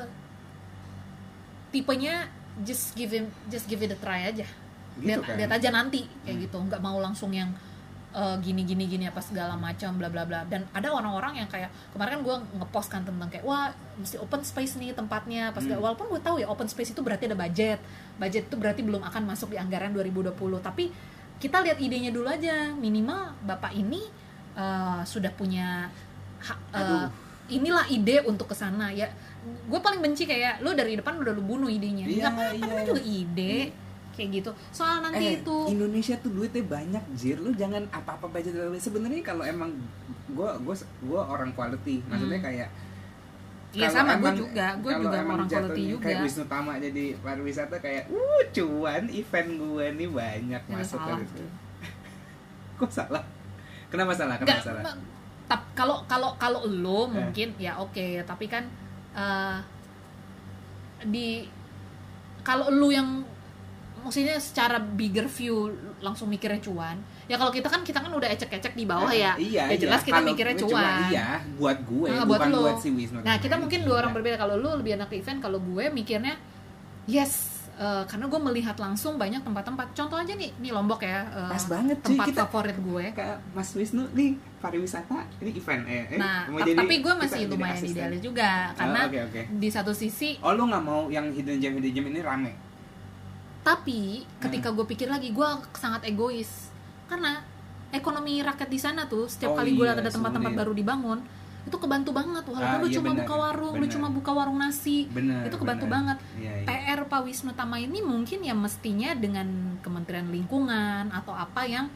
S1: tipenya just give him just give it a try aja
S2: gitu
S1: lihat
S2: kan?
S1: lihat aja nanti kayak
S2: Hmm.
S1: gitu nggak mau langsung yang eh, gini gini gini apa segala macam bla bla bla. Dan ada orang-orang yang kayak kemarin kan gue ngepost kan tentang kayak wah mesti open space nih tempatnya. Pas
S2: Hmm.
S1: walaupun gue tahu ya open space itu berarti ada budget. Budget itu berarti belum akan masuk di anggaran 2020 tapi kita lihat idenya dulu aja. Minimal bapak ini eh, sudah punya ha-
S2: Aduh.
S1: inilah ide untuk ke sana ya gue paling benci kayak lu dari depan udah lu bunuh idenya.
S2: Iya,
S1: apa-apa
S2: iya.
S1: juga ide kayak gitu. Soal nanti
S2: eh,
S1: itu
S2: Indonesia tuh duitnya banyak jir. Lu jangan apa-apa budget terlalu sebenarnya kalau emang gua gua gua orang quality. Maksudnya
S1: Hmm.
S2: kayak
S1: Iya sama gue juga, gue juga
S2: emang
S1: orang quality juga.
S2: kayak Wisnu Tama jadi pariwisata kayak uh cuan event gue nih banyak
S1: Ya,
S2: masuk
S1: salah
S2: situ. kok salah? Kenapa salah? Kenapa salah?
S1: ma- tap- kalau kalau kalau lo
S2: Eh.
S1: mungkin ya oke, tapi kan eh, di kalau lu yang maksudnya secara bigger view langsung mikirnya cuan ya kalau kita kan kita kan udah ecek-ecek di bawah ya
S2: iya,
S1: ya jelas
S2: iya.
S1: kita
S2: Kalau
S1: mikirnya cuan
S2: cuma iya buat gue
S1: Nah, buat
S2: bukan
S1: lo.
S2: buat si Wisnu
S1: Nah kita mungkin dua orang
S2: Iya.
S1: berbeda. Kalau lu lebih anak ke event, kalau gue mikirnya yes, eh, karena gue melihat langsung banyak tempat-tempat. Contoh aja nih, nih Lombok ya, eh,
S2: Pas banget, cuy.
S1: tempat
S2: Kita-
S1: favorit gue.
S2: kayak Mas Wisnu nih pariwisata ini event eh, eh,
S1: Nah,
S2: mau
S1: ta-
S2: jadi-
S1: tapi gue masih lumayan idealis juga karena
S2: Oh, oke oke
S1: di satu sisi,
S2: oh lu nggak mau yang hidden gem hidden gem ini rame
S1: tapi ketika
S2: Hmm.
S1: gue pikir lagi, gue sangat egois karena ekonomi rakyat di sana tuh setiap
S2: Oh
S1: kali gue
S2: iya,
S1: lihat ada tempat-tempat baru dibangun itu kebantu banget walaupun
S2: Ah,
S1: lu
S2: iya
S1: cuma
S2: benar,
S1: buka warung, lu
S2: benar.
S1: cuma buka warung nasi,
S2: bener
S1: itu kebantu
S2: bener.
S1: banget.
S2: Iya, iya.
S1: PR Pak Wisnu Tama ini mungkin ya mestinya dengan Kementerian Lingkungan atau apa yang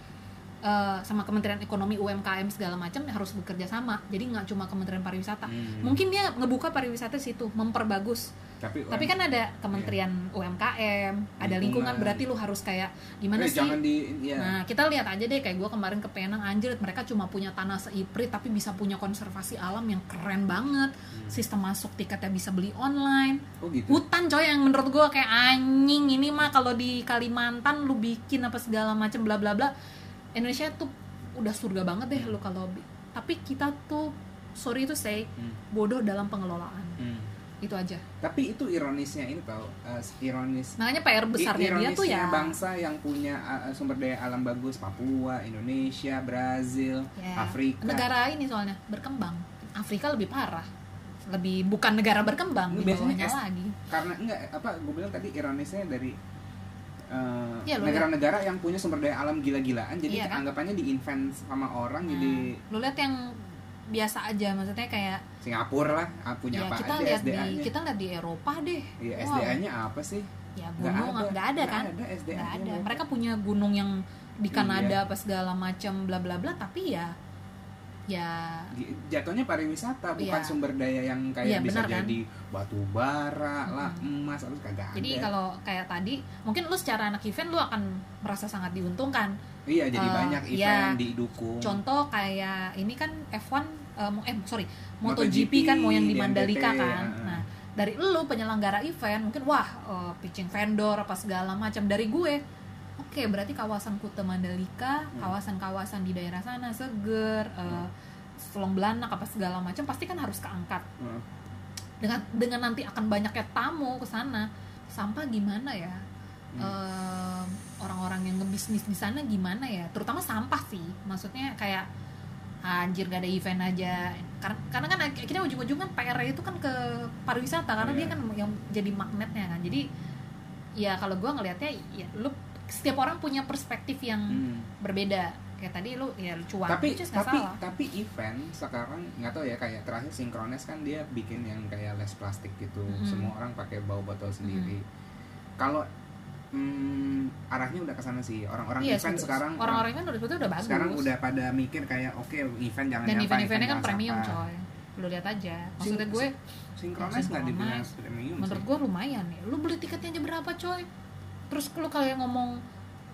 S1: eh, sama Kementerian Ekonomi UMKM segala macam ya harus bekerja sama. Jadi nggak cuma Kementerian Pariwisata.
S2: Hmm.
S1: Mungkin dia ngebuka pariwisata situ, memperbagus.
S2: Tapi
S1: Tapi kan ada Kementerian UMKM, ada lingkungan berarti lu harus kayak gimana
S2: Eh,
S1: sih?
S2: jangan di ya
S1: Nah, kita lihat aja deh kayak gue kemarin ke Penang anjir mereka cuma punya tanah seiprit tapi bisa punya konservasi alam yang keren banget.
S2: Hmm.
S1: Sistem masuk tiketnya bisa beli online
S2: oh gitu
S1: hutan coy yang menurut gue kayak anjing ini mah kalau di Kalimantan lu bikin apa segala macam bla bla bla Indonesia tuh udah surga banget deh lu kalau tapi kita tuh sorry itu say
S2: Hmm.
S1: bodoh dalam pengelolaan
S2: Hmm.
S1: Itu aja.
S2: Tapi itu ironisnya ini tau eh, ironis
S1: makanya PR besarnya dia tuh ya
S2: bangsa yang punya uh, sumber daya alam bagus Papua Indonesia Brazil
S1: ya,
S2: Afrika.
S1: Negara ini soalnya berkembang. Afrika lebih parah. Lebih bukan negara berkembang di bawahnya
S2: es-
S1: lagi.
S2: karena enggak apa gue bilang tadi ironisnya dari eh,
S1: lu
S2: negara-negara yang punya sumber daya alam gila-gilaan jadi
S1: Iya, kan?
S2: anggapannya di invent sama orang
S1: Nah,
S2: jadi
S1: lu lihat yang biasa aja maksudnya kayak
S2: Singapura lah ah, punya
S1: ya
S2: apa
S1: kita
S2: aja
S1: lihat di kita lihat di Eropa deh
S2: Iya,
S1: Wow.
S2: SDA-nya apa sih
S1: ya gunung nggak ada, kan
S2: ada SDA
S1: nggak
S2: -nya
S1: ada mereka punya gunung yang di
S2: Iya.
S1: Kanada apa segala macam bla bla bla tapi ya ya
S2: jatuhnya pariwisata bukan
S1: Iya.
S2: sumber daya yang kayak
S1: Iya,
S2: bisa
S1: benar kan?
S2: jadi batu bara lah
S1: Mm-mm.
S2: emas harus kagak
S1: jadi
S2: ada.
S1: kalau kayak tadi mungkin lu secara anak event lu akan merasa sangat diuntungkan
S2: iya jadi
S1: eh,
S2: banyak
S1: iya.
S2: event didukung
S1: contoh kayak ini kan F1 eh, mo- eh sorry
S2: MotoGP,
S1: MotoGP kan mau yang di Mandalika kan
S2: heeh.
S1: nah dari lu penyelenggara event mungkin wah eh, pitching vendor apa segala macam dari gue oke berarti kawasan Kuta Mandalika
S2: Hmm.
S1: kawasan-kawasan di daerah sana seger eh, Selong Belanak apa segala macam pasti kan harus keangkat
S2: Heeh.
S1: dengan dengan nanti akan banyaknya tamu ke sana sampah gimana ya
S2: Hmm.
S1: Em, orang-orang yang ngebisnis di sana gimana ya terutama sampah sih maksudnya kayak anjir gak ada event aja karena karena kan akhirnya ujung-ujung kan PR itu kan ke pariwisata karena
S2: Iya.
S1: dia kan yang jadi magnetnya kan jadi ya kalau gua ngelihatnya ya lu setiap orang punya perspektif yang
S2: Hmm.
S1: berbeda kayak tadi lu ya lu cuan
S2: tapi
S1: nggak
S2: tapi
S1: salah.
S2: tapi event sekarang nggak tahu ya kayak terakhir sinkrones kan dia bikin yang kayak less plastik gitu
S1: Mm-mm.
S2: semua orang pakai bawa botol sendiri kalau hmm, arahnya udah ke sana sih. Orang-orang
S1: Iya,
S2: event
S1: sebetulnya-
S2: sekarang
S1: orang-orang kan udah udah bagus.
S2: sekarang udah pada mikir kayak oke event jangan
S1: dan event-eventnya kan premium
S2: sampah.
S1: coy. Lu lihat aja. Maksudnya
S2: Sing-
S1: gue
S2: sinkrones nggak dibilang
S1: Synchronize,
S2: premium
S1: menurut
S2: sih.
S1: gue lumayan ya lu beli tiketnya aja berapa coy? Terus lu kayak ngomong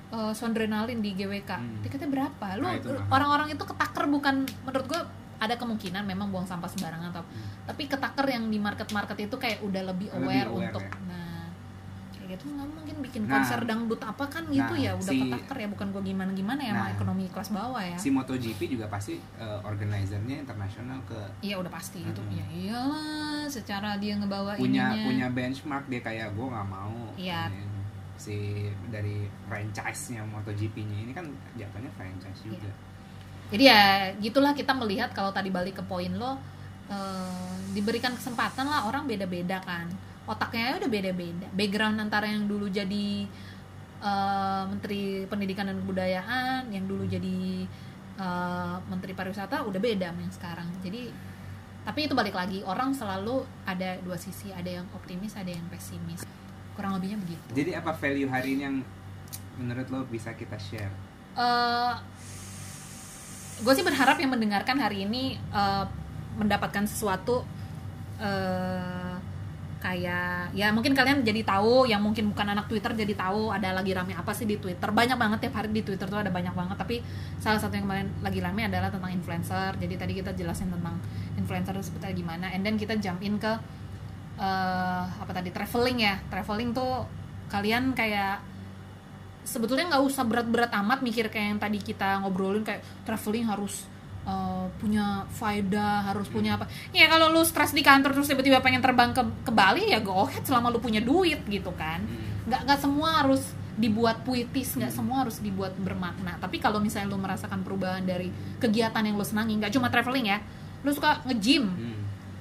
S1: uh, Sondrenalin di GWK
S2: Hmm.
S1: tiketnya berapa? Lu
S2: Nah, itu
S1: orang-orang itu ketaker bukan menurut gue ada kemungkinan memang buang sampah sembarangan atau
S2: Hmm.
S1: tapi ketaker yang di market-market itu kayak udah lebih
S2: Lebih
S1: aware,
S2: aware,
S1: untuk
S2: ya.
S1: nah gitu nggak mungkin bikin
S2: Nah,
S1: konser dangdut apa kan gitu
S2: nah,
S1: ya udah
S2: si-
S1: ketaker ya bukan gue gimana gimana ya sama
S2: Nah,
S1: ekonomi kelas bawah ya
S2: si MotoGP juga pasti uh, organizernya internasional ke
S1: iya udah pasti itu
S2: Mm-mm.
S1: ya iyalah secara dia ngebawa
S2: punya
S1: ininya
S2: punya benchmark dia kayak gue nggak mau
S1: Iya.
S2: ini, si dari franchise-nya MotoGP-nya ini kan jatuhnya franchise juga.
S1: jadi ya gitulah kita melihat kalau tadi balik ke poin lo eh, diberikan kesempatan lah orang beda-beda kan otaknya udah beda-beda. Background antara yang dulu jadi eh, menteri pendidikan dan kebudayaan yang dulu jadi eh, menteri pariwisata udah beda sama yang sekarang. Jadi tapi itu balik lagi orang selalu ada dua sisi ada yang optimis ada yang pesimis. Kurang lebihnya begitu.
S2: Jadi apa value hari ini yang menurut lo bisa kita share?
S1: gue sih berharap yang mendengarkan hari ini eh, mendapatkan sesuatu eh, kayak ya mungkin kalian jadi tahu yang mungkin bukan anak Twitter jadi tahu ada lagi rame apa sih di Twitter. Banyak banget tiap hari di Twitter tuh ada banyak banget tapi salah satu yang kemarin lagi rame adalah tentang influencer. Jadi tadi kita jelasin tentang influencer seperti gimana. And then kita jump in ke eh, apa tadi traveling ya. Traveling tuh kalian kayak sebetulnya nggak usah berat-berat amat mikir kayak yang tadi kita ngobrolin kayak traveling harus uh, punya faedah harus punya apa ya kalau lu stres di kantor terus tiba-tiba pengen terbang ke ke Bali ya go ahead selama lu punya duit gitu kan
S2: Hmm.
S1: nggak nggak semua harus dibuat puitis nggak
S2: Hmm.
S1: semua harus dibuat bermakna tapi kalau misalnya lu merasakan perubahan dari kegiatan yang lu senangi nggak cuma traveling ya lu suka nge-gym
S2: Hmm.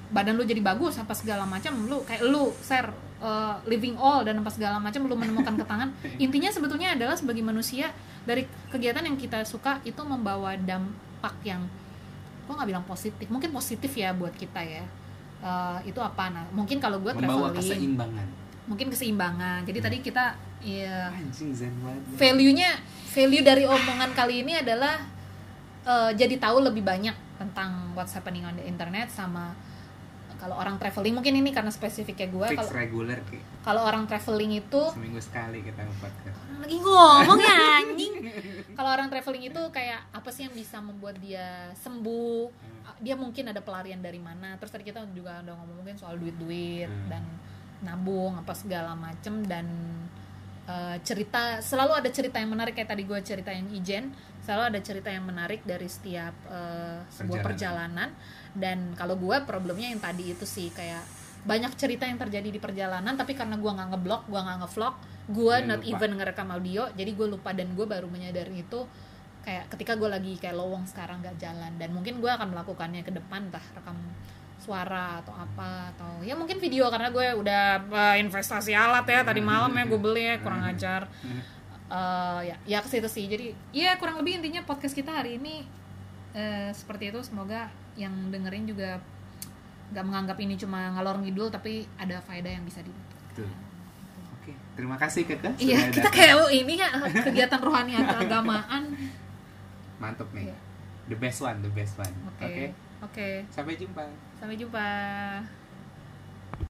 S1: badan lu jadi bagus apa segala macam lu kayak lu share uh, living all dan apa segala macam lu menemukan ketangan intinya sebetulnya adalah sebagai manusia dari kegiatan yang kita suka itu membawa dampak yang gua nggak bilang positif mungkin positif ya buat kita ya Uh, itu apa nah mungkin kalau gue
S2: Membawa
S1: traveling
S2: keseimbangan.
S1: mungkin keseimbangan jadi tadi kita ya
S2: banget.
S1: value-nya value dari omongan kali ini adalah eh, jadi tahu lebih banyak tentang what's happening on the internet sama kalau orang traveling mungkin ini karena spesifiknya gue kalau
S2: regular Ki.
S1: kalau orang traveling itu
S2: seminggu sekali kita
S1: orang lagi ngomong ya anjing. Kalau orang traveling itu kayak apa sih yang bisa membuat dia sembuh? Dia mungkin ada pelarian dari mana? Terus tadi kita juga udah ngomong mungkin soal duit-duit
S2: Hmm.
S1: dan nabung apa segala macem dan eh, cerita selalu ada cerita yang menarik kayak tadi gue ceritain Ijen. Selalu ada cerita yang menarik dari setiap eh, sebuah
S2: Perjalanan.
S1: perjalanan dan kalau gue problemnya yang tadi itu sih kayak banyak cerita yang terjadi di perjalanan tapi karena gue nggak ngeblok gue nggak ngevlog gue
S2: Dan
S1: not
S2: lupa.
S1: even ngerekam audio jadi gue lupa dan gue baru menyadari itu kayak ketika gue lagi kayak lowong sekarang nggak jalan. Dan mungkin gue akan melakukannya ke depan entah rekam suara atau apa atau ya mungkin video karena gue udah uh, investasi alat ya tadi malam ya gue beli ya kurang ajar. Eh, ya ya ke situ sih. Jadi ya kurang lebih intinya podcast kita hari ini eh, seperti itu. Semoga yang dengerin juga nggak menganggap ini cuma ngalor ngidul tapi ada faedah yang bisa di
S2: Betul. Oke, terima kasih Keke.
S1: iya kita
S2: datang.
S1: kayak oh, ini ya kegiatan rohani keagamaan
S2: mantap nih.
S1: Iya.
S2: The best one, the best one.
S1: oke
S2: Oke.
S1: oke
S2: Sampai jumpa.
S1: sampai jumpa